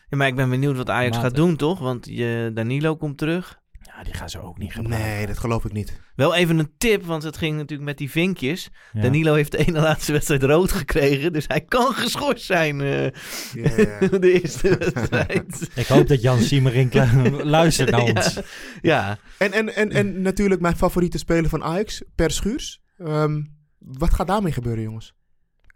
ja, maar ik ben benieuwd wat Ajax gaat doen, toch? Want je, Danilo komt terug. ja, Ja, die gaan ze ook niet gebruiken. Nee, dat geloof ik niet. Wel even een tip, want het ging natuurlijk met die vinkjes. Ja. Danilo heeft de ene laatste wedstrijd rood gekregen, dus hij kan geschorst zijn eh, Ja, ja. de eerste wedstrijd. Ik hoop dat Jan Siemerink lu- luistert naar ons. Ja, En, en, en, en natuurlijk mijn favoriete speler van Ajax, Per Schuurs. Ehm, wat gaat daarmee gebeuren, jongens?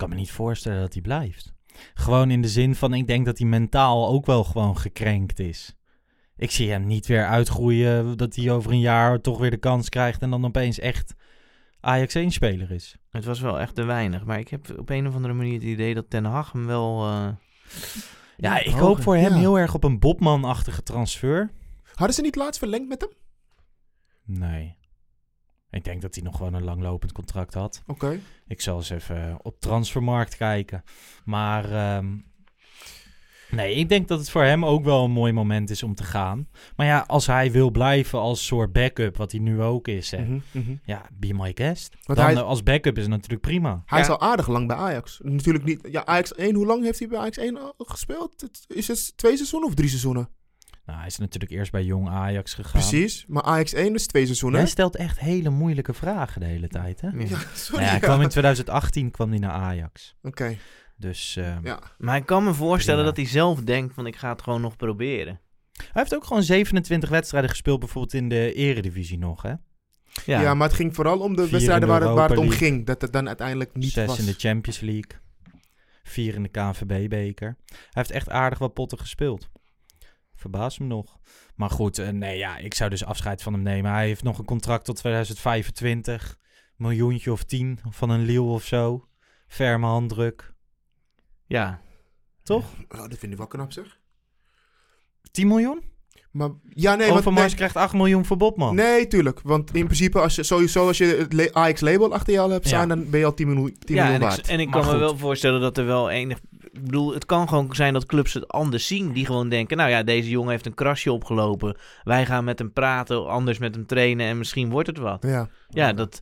Ik kan me niet voorstellen dat hij blijft. Gewoon in de zin van, ik denk dat hij mentaal ook wel gewoon gekrenkt is. Ik zie hem niet weer uitgroeien, dat hij over een jaar toch weer de kans krijgt en dan opeens echt Ajax 1-speler is. het was wel echt te weinig. Maar ik heb op een of andere manier het idee dat Ten Hag hem wel... eh, Ja, ik hoop voor hem ja. heel erg op een Bobman-achtige transfer. Hadden ze niet laatst verlengd met hem? Nee. Ik denk dat hij nog gewoon een langlopend contract had. Oké. Ik zal eens even op transfermarkt kijken. Maar ehm, nee, ik denk dat het voor hem ook wel een mooi moment is om te gaan. Maar ja, als hij wil blijven als soort backup, wat hij nu ook is, hè, Mhm, mhm. ja, be my guest. Want Dan hij- eh, als backup is het natuurlijk prima. Hij is al aardig lang bij Ajax. Natuurlijk niet. Ja, Ajax 1, hoe lang heeft hij bij Ajax 1 al gespeeld? Is het twee seizoenen of drie seizoenen? Nou, hij is natuurlijk eerst bij jong Ajax gegaan. Precies. Maar Ajax 1 is twee seizoenen. Jij stelt echt hele moeilijke vragen de hele tijd, hè? ja. Ja, Nou sorry. ja, hij ja. kwam in 2018 kwam hij naar Ajax. Oké. Dus eh, Ja. Maar ik kan me voorstellen Prima. dat hij zelf denkt van ik ga het gewoon nog proberen. hij heeft ook gewoon 27 wedstrijden gespeeld, bijvoorbeeld in de eredivisie nog, hè? Ja, Ja. maar het ging vooral om de Vier wedstrijden waar het, waar het om ging. Dat het dan uiteindelijk niet Zes was. in de Champions League. Vier in de KNVB-beker. Hij heeft echt aardig wat potten gespeeld. Verbaast me nog. Maar goed, eh, nee, ja, ik zou dus afscheid van hem nemen. Hij heeft nog een contract tot 2025. Miljoentje of tien van een Liel of zo. Ferme handdruk. ja. Toch? Oh, dat vind ik wel knap zeg. 10 miljoen? Maar ja, nee, want, nee, krijgt 8 miljoen voor Bobman. nee, tuurlijk. Want in principe, als je, sowieso als je het Ajax-label achter je al hebt Ja. dan ben je al 10 miljoen, 10 ja miljoen en, ik, waard. en ik Maar kan me wel voorstellen dat er wel enig... Ik bedoel, het kan gewoon zijn dat clubs het anders zien. Die gewoon denken, nou ja, deze jongen heeft een krasje opgelopen. Wij gaan met hem praten, anders met hem trainen en misschien wordt het wat. Ja. Ja, dat...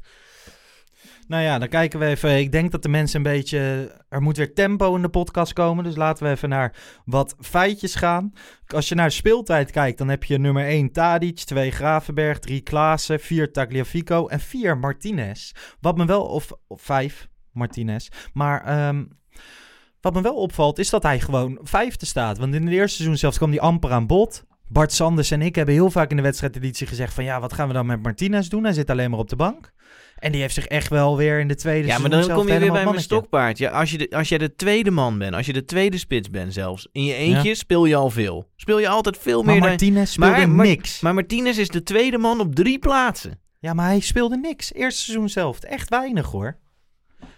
Nou ja, dan kijken we even. Ik denk dat de mensen een beetje. Er moet weer tempo in de podcast komen. Dus laten we even naar wat feitjes gaan. Als je naar de speeltijd kijkt, dan heb je nummer 1 Tadic, 2 Gravenberg, 3 Klaassen, 4 Tagliafico en 4 Martinez. Wat me wel. Of, of 5 Martinez. Maar. ehm, wat me wel opvalt is dat hij gewoon vijfde staat. Want in het eerste seizoen zelfs kwam hij amper aan bod. Bart Sanders en ik hebben heel vaak in de wedstrijdeditie gezegd van ja, wat gaan we dan met Martinez doen? Hij zit alleen maar op de bank. En die heeft zich echt wel weer in de tweede Ja, maar dan kom je weer bij mijn stokpaard. Ja, als, je de, als jij de tweede man bent, als je de tweede spits bent zelfs, in je eentje speel je al veel. Speel je altijd veel Maar meer dan... Martinez speelde Maar- maar- niks. Maar Martinez is de tweede man op drie plaatsen. ja, maar hij speelde niks. Eerste seizoen zelf. Echt weinig hoor.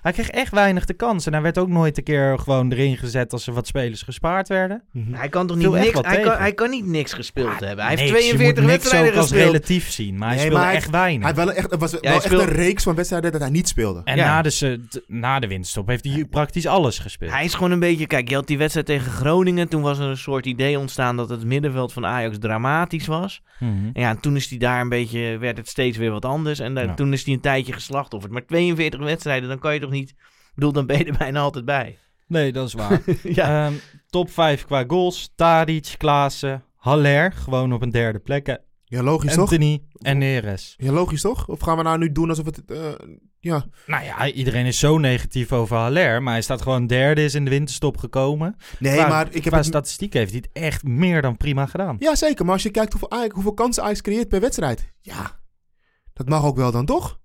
Hij kreeg echt weinig de kans. En hij werd ook nooit een keer gewoon erin gezet als er wat spelers gespaard werden. Hij kan toch niet niks... Hij kan, tegen. hij kan niet niks gespeeld hebben. Hij heeft Niks, je moet 42 niks wedstrijden ook als gespeeld. relatief zien. Maar hij Nee, speelde maar hij- echt weinig. Hij wel echt, het was wel hij echt een reeks van wedstrijden dat hij niet speelde. en Ja. na, de, na de winststop heeft hij praktisch alles gespeeld. Hij is gewoon een beetje... Kijk, je had die wedstrijd tegen Groningen. Toen was er een soort idee ontstaan dat het middenveld van Ajax dramatisch was. Mhm. En ja, en toen is hij daar een beetje... Werd het steeds weer wat anders. En daar- Ja. toen is hij een tijdje geslachtofferd. Maar 42 wedstrijden, dan kan je toch niet... Ik bedoel, dan ben je er bijna altijd bij. Nee, dat is waar. ja. Ehm, top 5 qua goals. Tadic, Klaassen, Haller. Gewoon op een derde plek. hè. Ja, logisch toch? Anthony en Neres. Ja, logisch toch? Of gaan we nou nu doen alsof het... eh, ja. Nou ja, iedereen is zo negatief over Haller. Maar hij staat gewoon derde, is in de winterstop gekomen. Nee, Qua- maar ik heb Qua het... statistiek heeft hij het echt meer dan prima gedaan. Ja, zeker. Maar als je kijkt hoeveel, hoeveel kansen Ajax creëert per wedstrijd. Ja, dat mag ook wel dan, toch?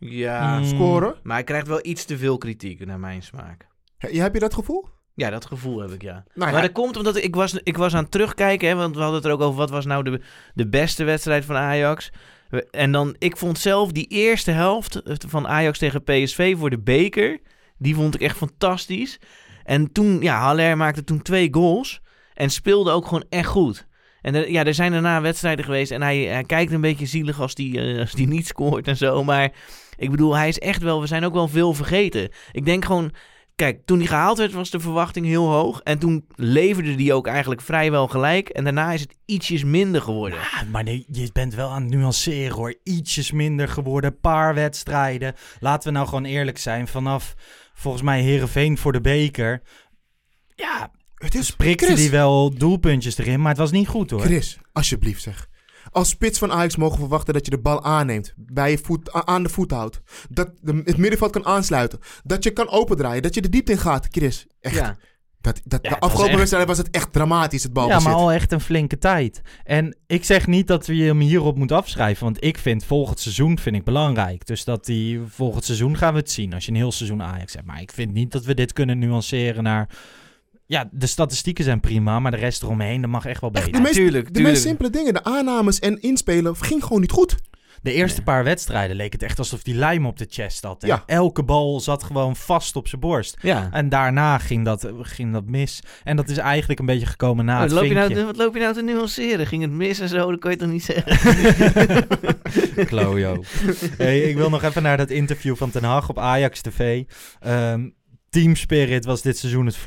Ja. Mm. Scoren. Maar hij krijgt wel iets te veel kritiek naar mijn smaak. He- heb je dat gevoel? Ja, dat gevoel heb ik, ja. Nou Maar ja, dat komt omdat ik was, ik was aan het terugkijken, hè, want we hadden het er ook over wat was nou de, de beste wedstrijd van Ajax. En dan, ik vond zelf die eerste helft van Ajax tegen PSV voor de beker, die vond ik echt fantastisch. En toen, ja, Haller maakte toen twee goals en speelde ook gewoon echt goed. En er, ja, er zijn daarna wedstrijden geweest en hij, hij kijkt een beetje zielig als die, eh, als die niet scoort en zo. Maar ik bedoel, hij is echt wel, we zijn ook wel veel vergeten. Ik denk gewoon, Kijk, toen hij gehaald werd, was de verwachting heel hoog. En toen leverde die ook eigenlijk vrijwel gelijk. En daarna is het ietsjes minder geworden. Ja, maar nee, je bent wel aan het nuanceren hoor. Ietsjes minder geworden, paar wedstrijden. Laten we nou gewoon eerlijk zijn. Vanaf volgens mij Herenveen voor de beker. Ja, het is prikte Chris. die wel doelpuntjes erin, maar het was niet goed hoor. Chris, alsjeblieft zeg. Als spits van Ajax mogen we verwachten dat je de bal aanneemt. Bij je voet, aan de voet houdt. Dat de, het middenveld kan aansluiten. Dat je kan opendraaien. Dat je de diepte in gaat, Chris. Echt. Ja. Dat, dat, Ja, de was afgelopen echt- wedstrijd was het echt dramatisch, het Ja, balbezit. maar al echt een flinke tijd. En ik zeg niet dat we hem hierop moeten afschrijven. Want ik vind volgend seizoen vind ik belangrijk. Dus dat die volgend seizoen gaan we het zien. Als je een heel seizoen Ajax hebt. Maar ik vind niet dat we dit kunnen nuanceren naar... Ja, de statistieken zijn prima. Maar de rest eromheen, dat mag echt wel Echt, beter. de meest, tuurlijk, de tuurlijk. meest simpele dingen. De aannames en inspelen ging gewoon niet goed. De eerste Nee. paar wedstrijden leek het echt alsof die lijm op de chest had. Ja. Elke bal zat gewoon vast op zijn borst. Ja. En daarna ging dat, ging dat mis. En dat is eigenlijk een beetje gekomen na Oh, het wat, loop je nou, wat loop je nou te nuanceren? Ging het mis en zo? Dat kan je toch niet zeggen? Klojo. hey, ik wil nog even naar dat interview van Ten Hag op Ajax TV. Ehm, team spirit was dit seizoen het,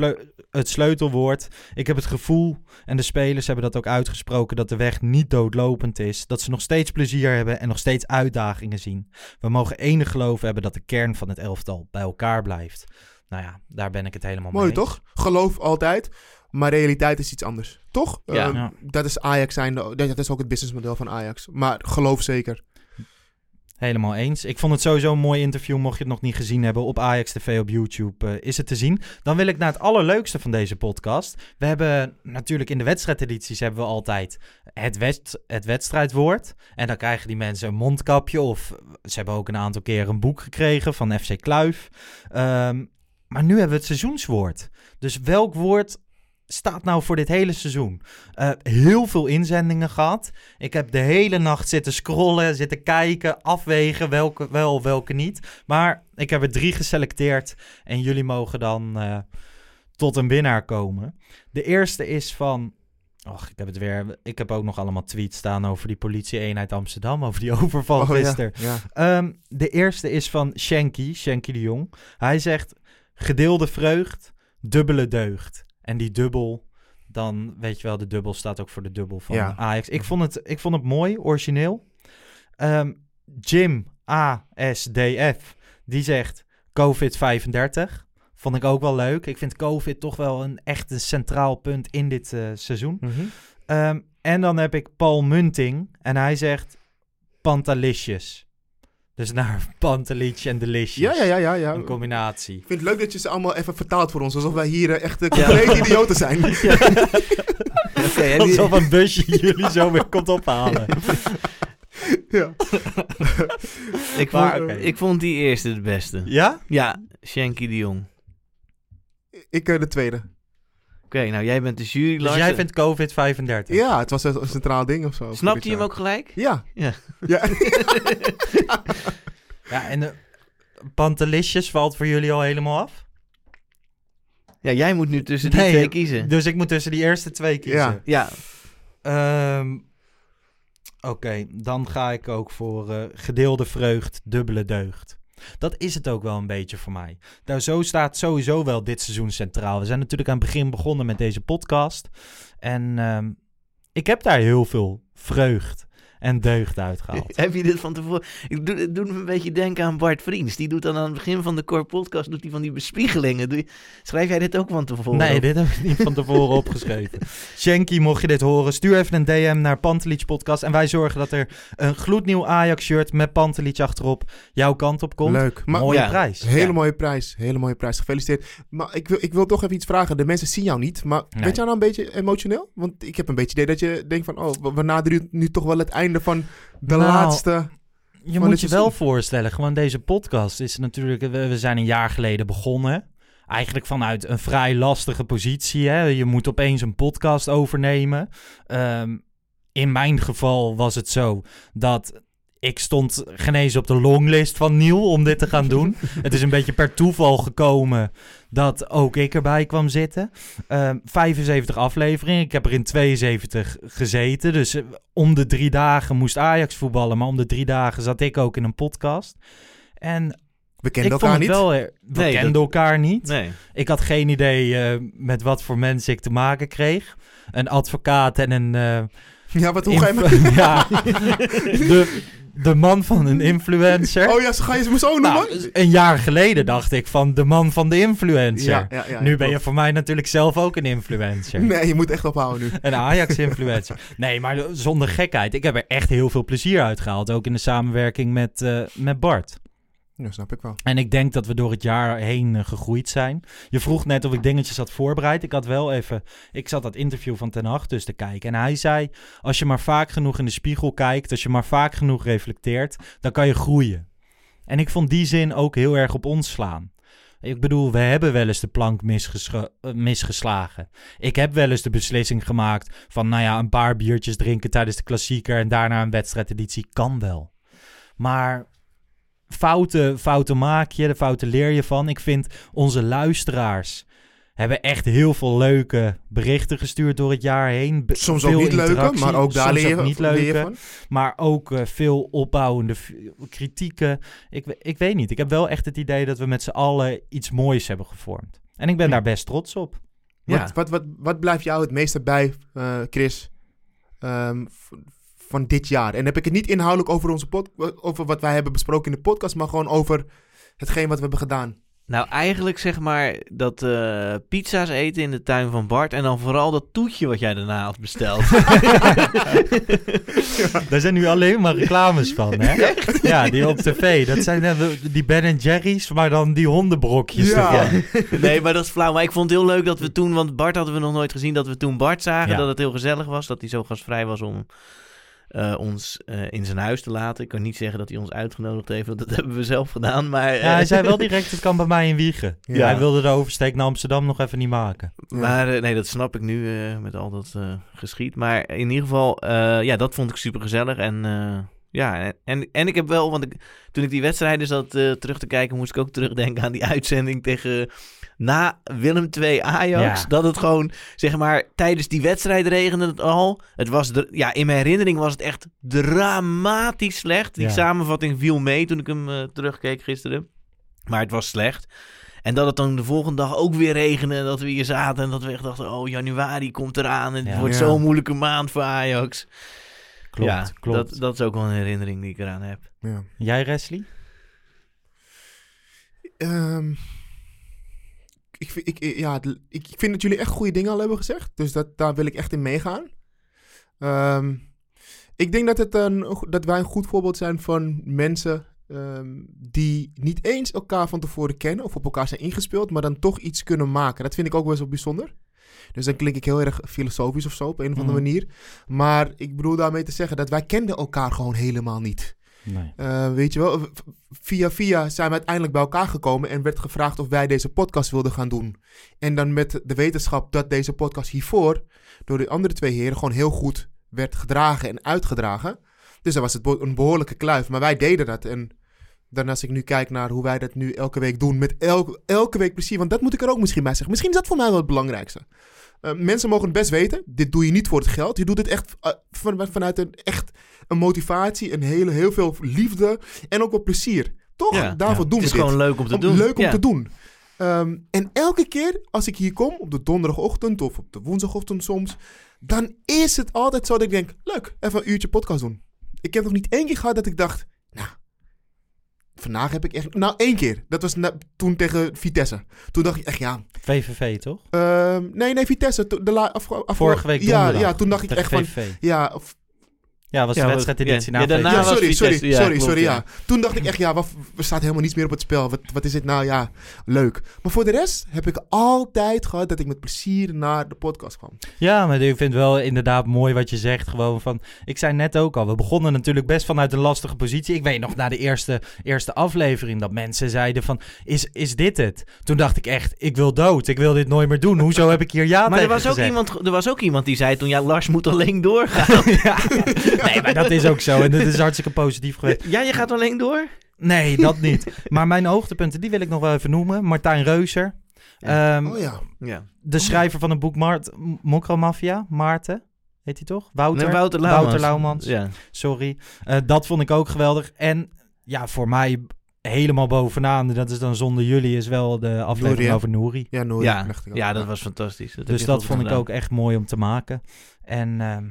het sleutelwoord. Ik heb het gevoel, en de spelers hebben dat ook uitgesproken, dat de weg niet doodlopend is. Dat ze nog steeds plezier hebben en nog steeds uitdagingen zien. We mogen enig geloof hebben dat de kern van het elftal bij elkaar blijft. Nou ja, daar ben ik het helemaal Mooi mee eens. toch? Geloof altijd. Maar realiteit is iets anders. Toch? Ja. Ehm, Ja. Dat is Ajax zijn. Dat is ook het businessmodel van Ajax. Maar geloof zeker. Helemaal eens. Ik vond het sowieso een mooi interview. Mocht je het nog niet gezien hebben op Ajax TV op YouTube, eh, is het te zien. Dan wil ik naar het allerleukste van deze podcast. We hebben natuurlijk in de wedstrijdedities hebben we altijd het, wed- het wedstrijdwoord. En dan krijgen die mensen een mondkapje of ze hebben ook een aantal keer een boek gekregen van FC Kluif. Ehm, maar nu hebben we het seizoenswoord. Dus welk woord staat nou voor dit hele seizoen? Eh, heel veel inzendingen gehad. Ik heb de hele nacht zitten scrollen, zitten kijken, afwegen welke wel, welke niet. Maar ik heb er drie geselecteerd en jullie mogen dan eh, tot een winnaar komen. De eerste is van. Och, ik heb het weer. Ik heb ook nog allemaal tweets staan over die politie-eenheid Amsterdam, over die overval Oh, gisteren. Ja. Ehm, de eerste is van Shanky, Shanky de Jong. Hij zegt: gedeelde vreugd, dubbele deugd. En die dubbel, dan weet je wel, de dubbel staat ook voor de dubbel van Ja. Ajax. Ik vond het, ik vond het mooi, origineel. Ehm, Jim ASDF, die zegt COVID-35. Vond ik ook wel leuk. Ik vind COVID toch wel een echt een centraal punt in dit eh, seizoen. Mhm. Ehm, en dan heb ik Paul Munting. En hij zegt Pantalisjes. Dus naar Pantalietje en Delicious. Ja, ja, ja, ja. ja. Een combinatie. Ik vind het leuk dat je ze allemaal even vertaalt voor ons. Alsof wij hier eh, echt uh, complete idioten zijn. Heb je- Alsof een busje jullie zo weer komt ophalen. ja. ik, Maar, vond, ik vond die eerste het beste. Ja? Ja, Shanky de Jong. Ik eh, de tweede. Oké, nou jij bent de jury, Dus jij vindt COVID-35? Ja, het was een centraal ding of zo. Snapte je hem ook gelijk? Ja. Ja. ja. Ja, en de Pantalisjes valt voor jullie al helemaal af? Ja, jij moet nu tussen die Nee, twee kiezen. Dus ik moet tussen die eerste twee kiezen. Ja. Ja, Ehm, Oké, dan ga ik ook voor eh, gedeelde vreugd, dubbele deugd. Dat is het ook wel een beetje voor mij. Nou, zo staat sowieso wel dit seizoen centraal. We zijn natuurlijk aan het begin begonnen met deze podcast. En ehm, ik heb daar heel veel vreugd en deugd uitgehaald. heb je dit van tevoren... Ik doe, het doet me een beetje denken aan Bart Vriends. Die doet dan aan het begin van de Core Podcast doet hij van die bespiegelingen. Doe je- Schrijf jij dit ook van tevoren? Nee, op? dit heb ik niet van tevoren opgeschreven. Shanky, mocht je dit horen, stuur even een DM naar Pantelich Podcast. En wij zorgen dat er een gloednieuw Ajax-shirt met Pantelich achterop jouw kant op komt. Leuk. Maar Mooie Ja. prijs. hele Ja. mooie prijs. Hele mooie prijs. Gefeliciteerd. Maar ik wil, ik wil toch even iets vragen. De mensen zien jou niet. Maar Nee. weet jij nou een beetje emotioneel? Want ik heb een beetje idee dat je denkt van... Oh, we naderen nu toch wel het einde van de Nou, laatste... Je moet je wel voorstellen, gewoon deze podcast is natuurlijk... We, we zijn een jaar geleden begonnen. Eigenlijk vanuit een vrij lastige positie. Hè? Je moet opeens een podcast overnemen. Ehm, in mijn geval was het zo dat... Ik stond genezen op de longlist van Niel om dit te gaan doen. het is een beetje per toeval gekomen dat ook ik erbij kwam zitten. Ehm 75 afleveringen. Ik heb er in 72 gezeten. Dus eh, om de drie dagen moest Ajax voetballen. Maar om de drie dagen zat ik ook in een podcast. En We kennen ik elkaar vond niet. het wel... We Nee, kenden dat- elkaar niet. Nee. Ik had geen idee eh, met wat voor mensen ik te maken kreeg. Een advocaat en een... eh, Ja, wat hoe ga je met... ja, de, de man van een influencer. Oh ja, zo ga je ze zo noemen? Nou, een jaar geleden dacht ik van de man van de influencer. Ja, ja, ja, nu ben je voor mij natuurlijk zelf ook een influencer. Nee, je moet echt ophouden nu. Een Ajax-influencer. Nee, maar zonder gekheid. Ik heb er echt heel veel plezier uit gehaald. Ook in de samenwerking met, eh, met Bart. Ja, snap ik wel. En ik denk dat we door het jaar heen eh, gegroeid zijn. Je vroeg net of ik dingetjes had voorbereid. Ik had wel even... Ik zat dat interview van Ten Hag dus te kijken. En hij zei, als je maar vaak genoeg in de spiegel kijkt... als je maar vaak genoeg reflecteert... dan kan je groeien. En ik vond die zin ook heel erg op ons slaan. Ik bedoel, we hebben wel eens de plank eh, misgeslagen. Ik heb wel eens de beslissing gemaakt van, nou ja, een paar biertjes drinken tijdens de klassieker en daarna een wedstrijdeditie kan wel. Maar fouten, fouten maak je, de fouten leer je van. Ik vind onze luisteraars hebben echt heel veel leuke berichten gestuurd door het jaar heen. Be- Soms ook niet leuke, maar ook daar leer je, ook niet leer je leuke. van. Maar ook eh, veel opbouwende kritieken. Ik, ik weet niet. Ik heb wel echt het idee dat we met z'n allen iets moois hebben gevormd. En ik ben daar best trots op. Ja. Wat, wat, wat, wat blijft jou het meeste bij, eh, Chris, ehm, van dit jaar? En heb ik het niet inhoudelijk over, onze pod, over wat wij hebben besproken in de podcast, maar gewoon over hetgeen wat we hebben gedaan. Nou, eigenlijk zeg maar dat eh, pizza's eten in de tuin van Bart. En dan vooral dat toetje wat jij daarna had besteld. Daar zijn nu alleen maar reclames van, hè? Ja, die op tv. Dat zijn eh, die Ben Jerry's, maar dan die hondenbrokjes Ja. ervan. nee, maar dat is flauw. Maar ik vond het heel leuk dat we toen... Want Bart hadden we nog nooit gezien. Dat we toen Bart zagen. Ja. Dat het heel gezellig was. Dat hij zo gastvrij was om eh, ons eh, in zijn huis te laten. Ik kan niet zeggen dat hij ons uitgenodigd heeft. Want dat hebben we zelf gedaan. Maar, Ja, hij eh, zei wel direct, het kan bij mij in Wiegen. Ja. Hij wilde de oversteek naar Amsterdam nog even niet maken. Maar eh, nee, dat snap ik nu eh, met al dat eh, geschied. Maar in ieder geval, eh, ja, dat vond ik super gezellig. En eh, ja, en, en ik heb wel, want ik, toen ik die wedstrijden zat eh, terug te kijken, moest ik ook terugdenken aan die uitzending tegen na Willem II Ajax. Ja. Dat het gewoon, zeg maar, tijdens die wedstrijd regende het al. Het was, ja, in mijn herinnering was het echt dramatisch slecht. Die Ja. samenvatting viel mee toen ik hem eh, terugkeek gisteren. Maar het was slecht. En dat het dan de volgende dag ook weer regende. En dat we hier zaten. En dat we echt dachten: oh, januari komt eraan. En het Ja. wordt zo'n moeilijke maand voor Ajax. Klopt, ja, klopt. Dat, dat is ook wel een herinnering die ik eraan heb. Ja. Jij, Wesley? Ehm, ik, ja, ik vind dat jullie echt goede dingen al hebben gezegd. Dus dat, daar wil ik echt in meegaan. Ehm, ik denk dat, het een, dat wij een goed voorbeeld zijn van mensen ehm, die niet eens elkaar van tevoren kennen of op elkaar zijn ingespeeld, maar dan toch iets kunnen maken. Dat vind ik ook best wel bijzonder. Dus dan klink ik heel erg filosofisch of zo op een of andere Mhm. manier. Maar ik bedoel daarmee te zeggen dat wij kenden elkaar gewoon helemaal niet. Nee. Eh, weet je wel, via via zijn we uiteindelijk bij elkaar gekomen en werd gevraagd of wij deze podcast wilden gaan doen. En dan met de wetenschap dat deze podcast hiervoor door de andere twee heren gewoon heel goed werd gedragen en uitgedragen. Dus dan was het een behoorlijke kluif, maar wij deden dat. En dan als ik nu kijk naar hoe wij dat nu elke week doen, met elke, elke week plezier, want dat moet ik er ook misschien bij zeggen. Misschien is dat voor mij wel het belangrijkste. Eh, mensen mogen het best weten. Dit doe je niet voor het geld. Je doet het echt eh, van, vanuit een echt een motivatie, een hele, heel veel liefde en ook wel plezier. Toch? Ja, Daarvoor ja. doen Het we is dit. gewoon leuk om te Om- doen. Leuk om Ja. te doen. Ehm, en elke keer als ik hier kom, op de donderdagochtend of op de woensdagochtend soms, dan is het altijd zo dat ik denk, leuk, even een uurtje podcast doen. Ik heb nog niet één keer gehad dat ik dacht, nou, vandaag heb ik echt, nou één keer. Dat was toen tegen Vitesse. Toen dacht ik echt, ja, VVV, toch? ehm, nee, nee, Vitesse. De la, afge- afge- Vorige week ja, donderdag. ja, toen dacht ik echt van, VVV. ja, of, Ja, was de Ja, wedstrijdeditie ja, na ja, sorry, sorry, Ja, sorry, klopt, sorry, ja. ja. Toen dacht ik echt, ja, wat, er staat helemaal niets meer op het spel. Wat, wat is dit nou? Ja, leuk. Maar voor de rest heb ik altijd gehad dat ik met plezier naar de podcast kwam. Ja, maar ik vind wel inderdaad mooi wat je zegt. Gewoon van, ik zei net ook al, we begonnen natuurlijk best vanuit een lastige positie. Ik weet nog na de eerste, eerste aflevering dat mensen zeiden van, is, is dit het? Toen dacht ik echt, ik wil dood. Ik wil dit nooit meer doen. Hoezo heb ik hier ja Maar er tegen was, ook iemand, er was ook iemand die zei toen, ja, Lars moet alleen doorgaan. ja. Nee, maar dat is ook zo. En dat is hartstikke positief geweest. ja, je gaat alleen door? Nee, dat niet. Maar mijn hoogtepunten, die wil ik nog wel even noemen. Martijn Reuser. Ehm, Oh ja. Ja. de schrijver van het boek Mart Mokromafia, Maarten. Heet hij toch? Wouter? Nee, Wouter Laumans. Wouter Laumans. Ja. Sorry. Eh, dat vond ik ook geweldig. En ja, voor mij helemaal bovenaan, dat is dan zonder jullie, is wel de aflevering Nouri, over Nouri. Ja, nooit. Ja, dat was fantastisch. Dat heb Dus dat vond ik ook echt mooi om te maken. En ehm,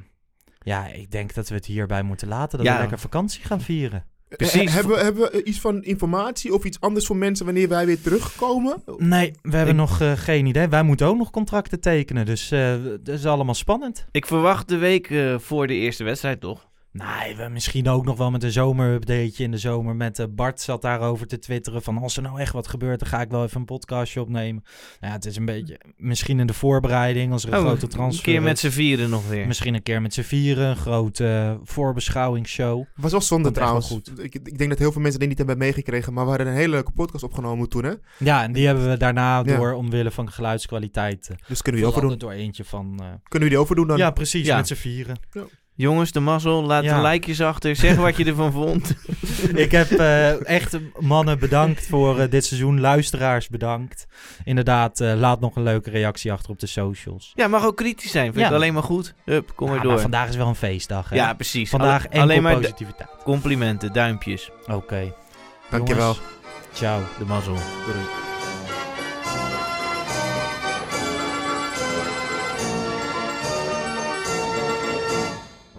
Ja, ik denk dat we het hierbij moeten laten. Dat Ja. we lekker vakantie gaan vieren. Precies. Eh, hebben, we- hebben we iets van informatie of iets anders voor mensen wanneer wij weer terugkomen? Nee, we hebben Ik- nog eh, geen idee. Wij moeten ook nog contracten tekenen. Dus eh dat is allemaal spannend. Ik verwacht de week eh, voor de eerste wedstrijd, toch? Nee, we misschien ook nog wel met een zomerupdateje in de zomer. Met eh, Bart zat daarover te twitteren van als er nou echt wat gebeurt, dan ga ik wel even een podcastje opnemen. Nou ja, het is een beetje misschien in de voorbereiding als er een Oh, grote transfer Een keer met z'n vieren nog weer. Misschien een keer met z'n vieren, een grote eh, voorbeschouwingsshow. was wel zonde wel trouwens. Ik, ik denk dat heel veel mensen dit niet hebben meegekregen, maar we hadden een hele leuke podcast opgenomen toen, hè? Ja, en die hebben we daarna Ja. door omwille van geluidskwaliteit eh, Dus kunnen we die overdoen. door eentje van... eh, Kunnen we die overdoen dan? ja, precies, Ja. met z'n vieren. Jongens, de mazzel, laat Ja. de likejes achter. Zeg wat je ervan vond. Ik heb eh, echt mannen bedankt voor eh, dit seizoen. Luisteraars bedankt. Inderdaad, eh, laat nog een leuke reactie achter op de socials. Ja, mag ook kritisch zijn. Vind Ja. ik alleen maar goed. Hup, kom Ja, maar maar door. vandaag is wel een feestdag. Hè? Ja, precies. vandaag Alle- enkel alleen maar positiviteit. complimenten, duimpjes. Oké. Dankjewel. Jongens, Ciao. De mazzel.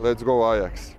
Let's go Ajax.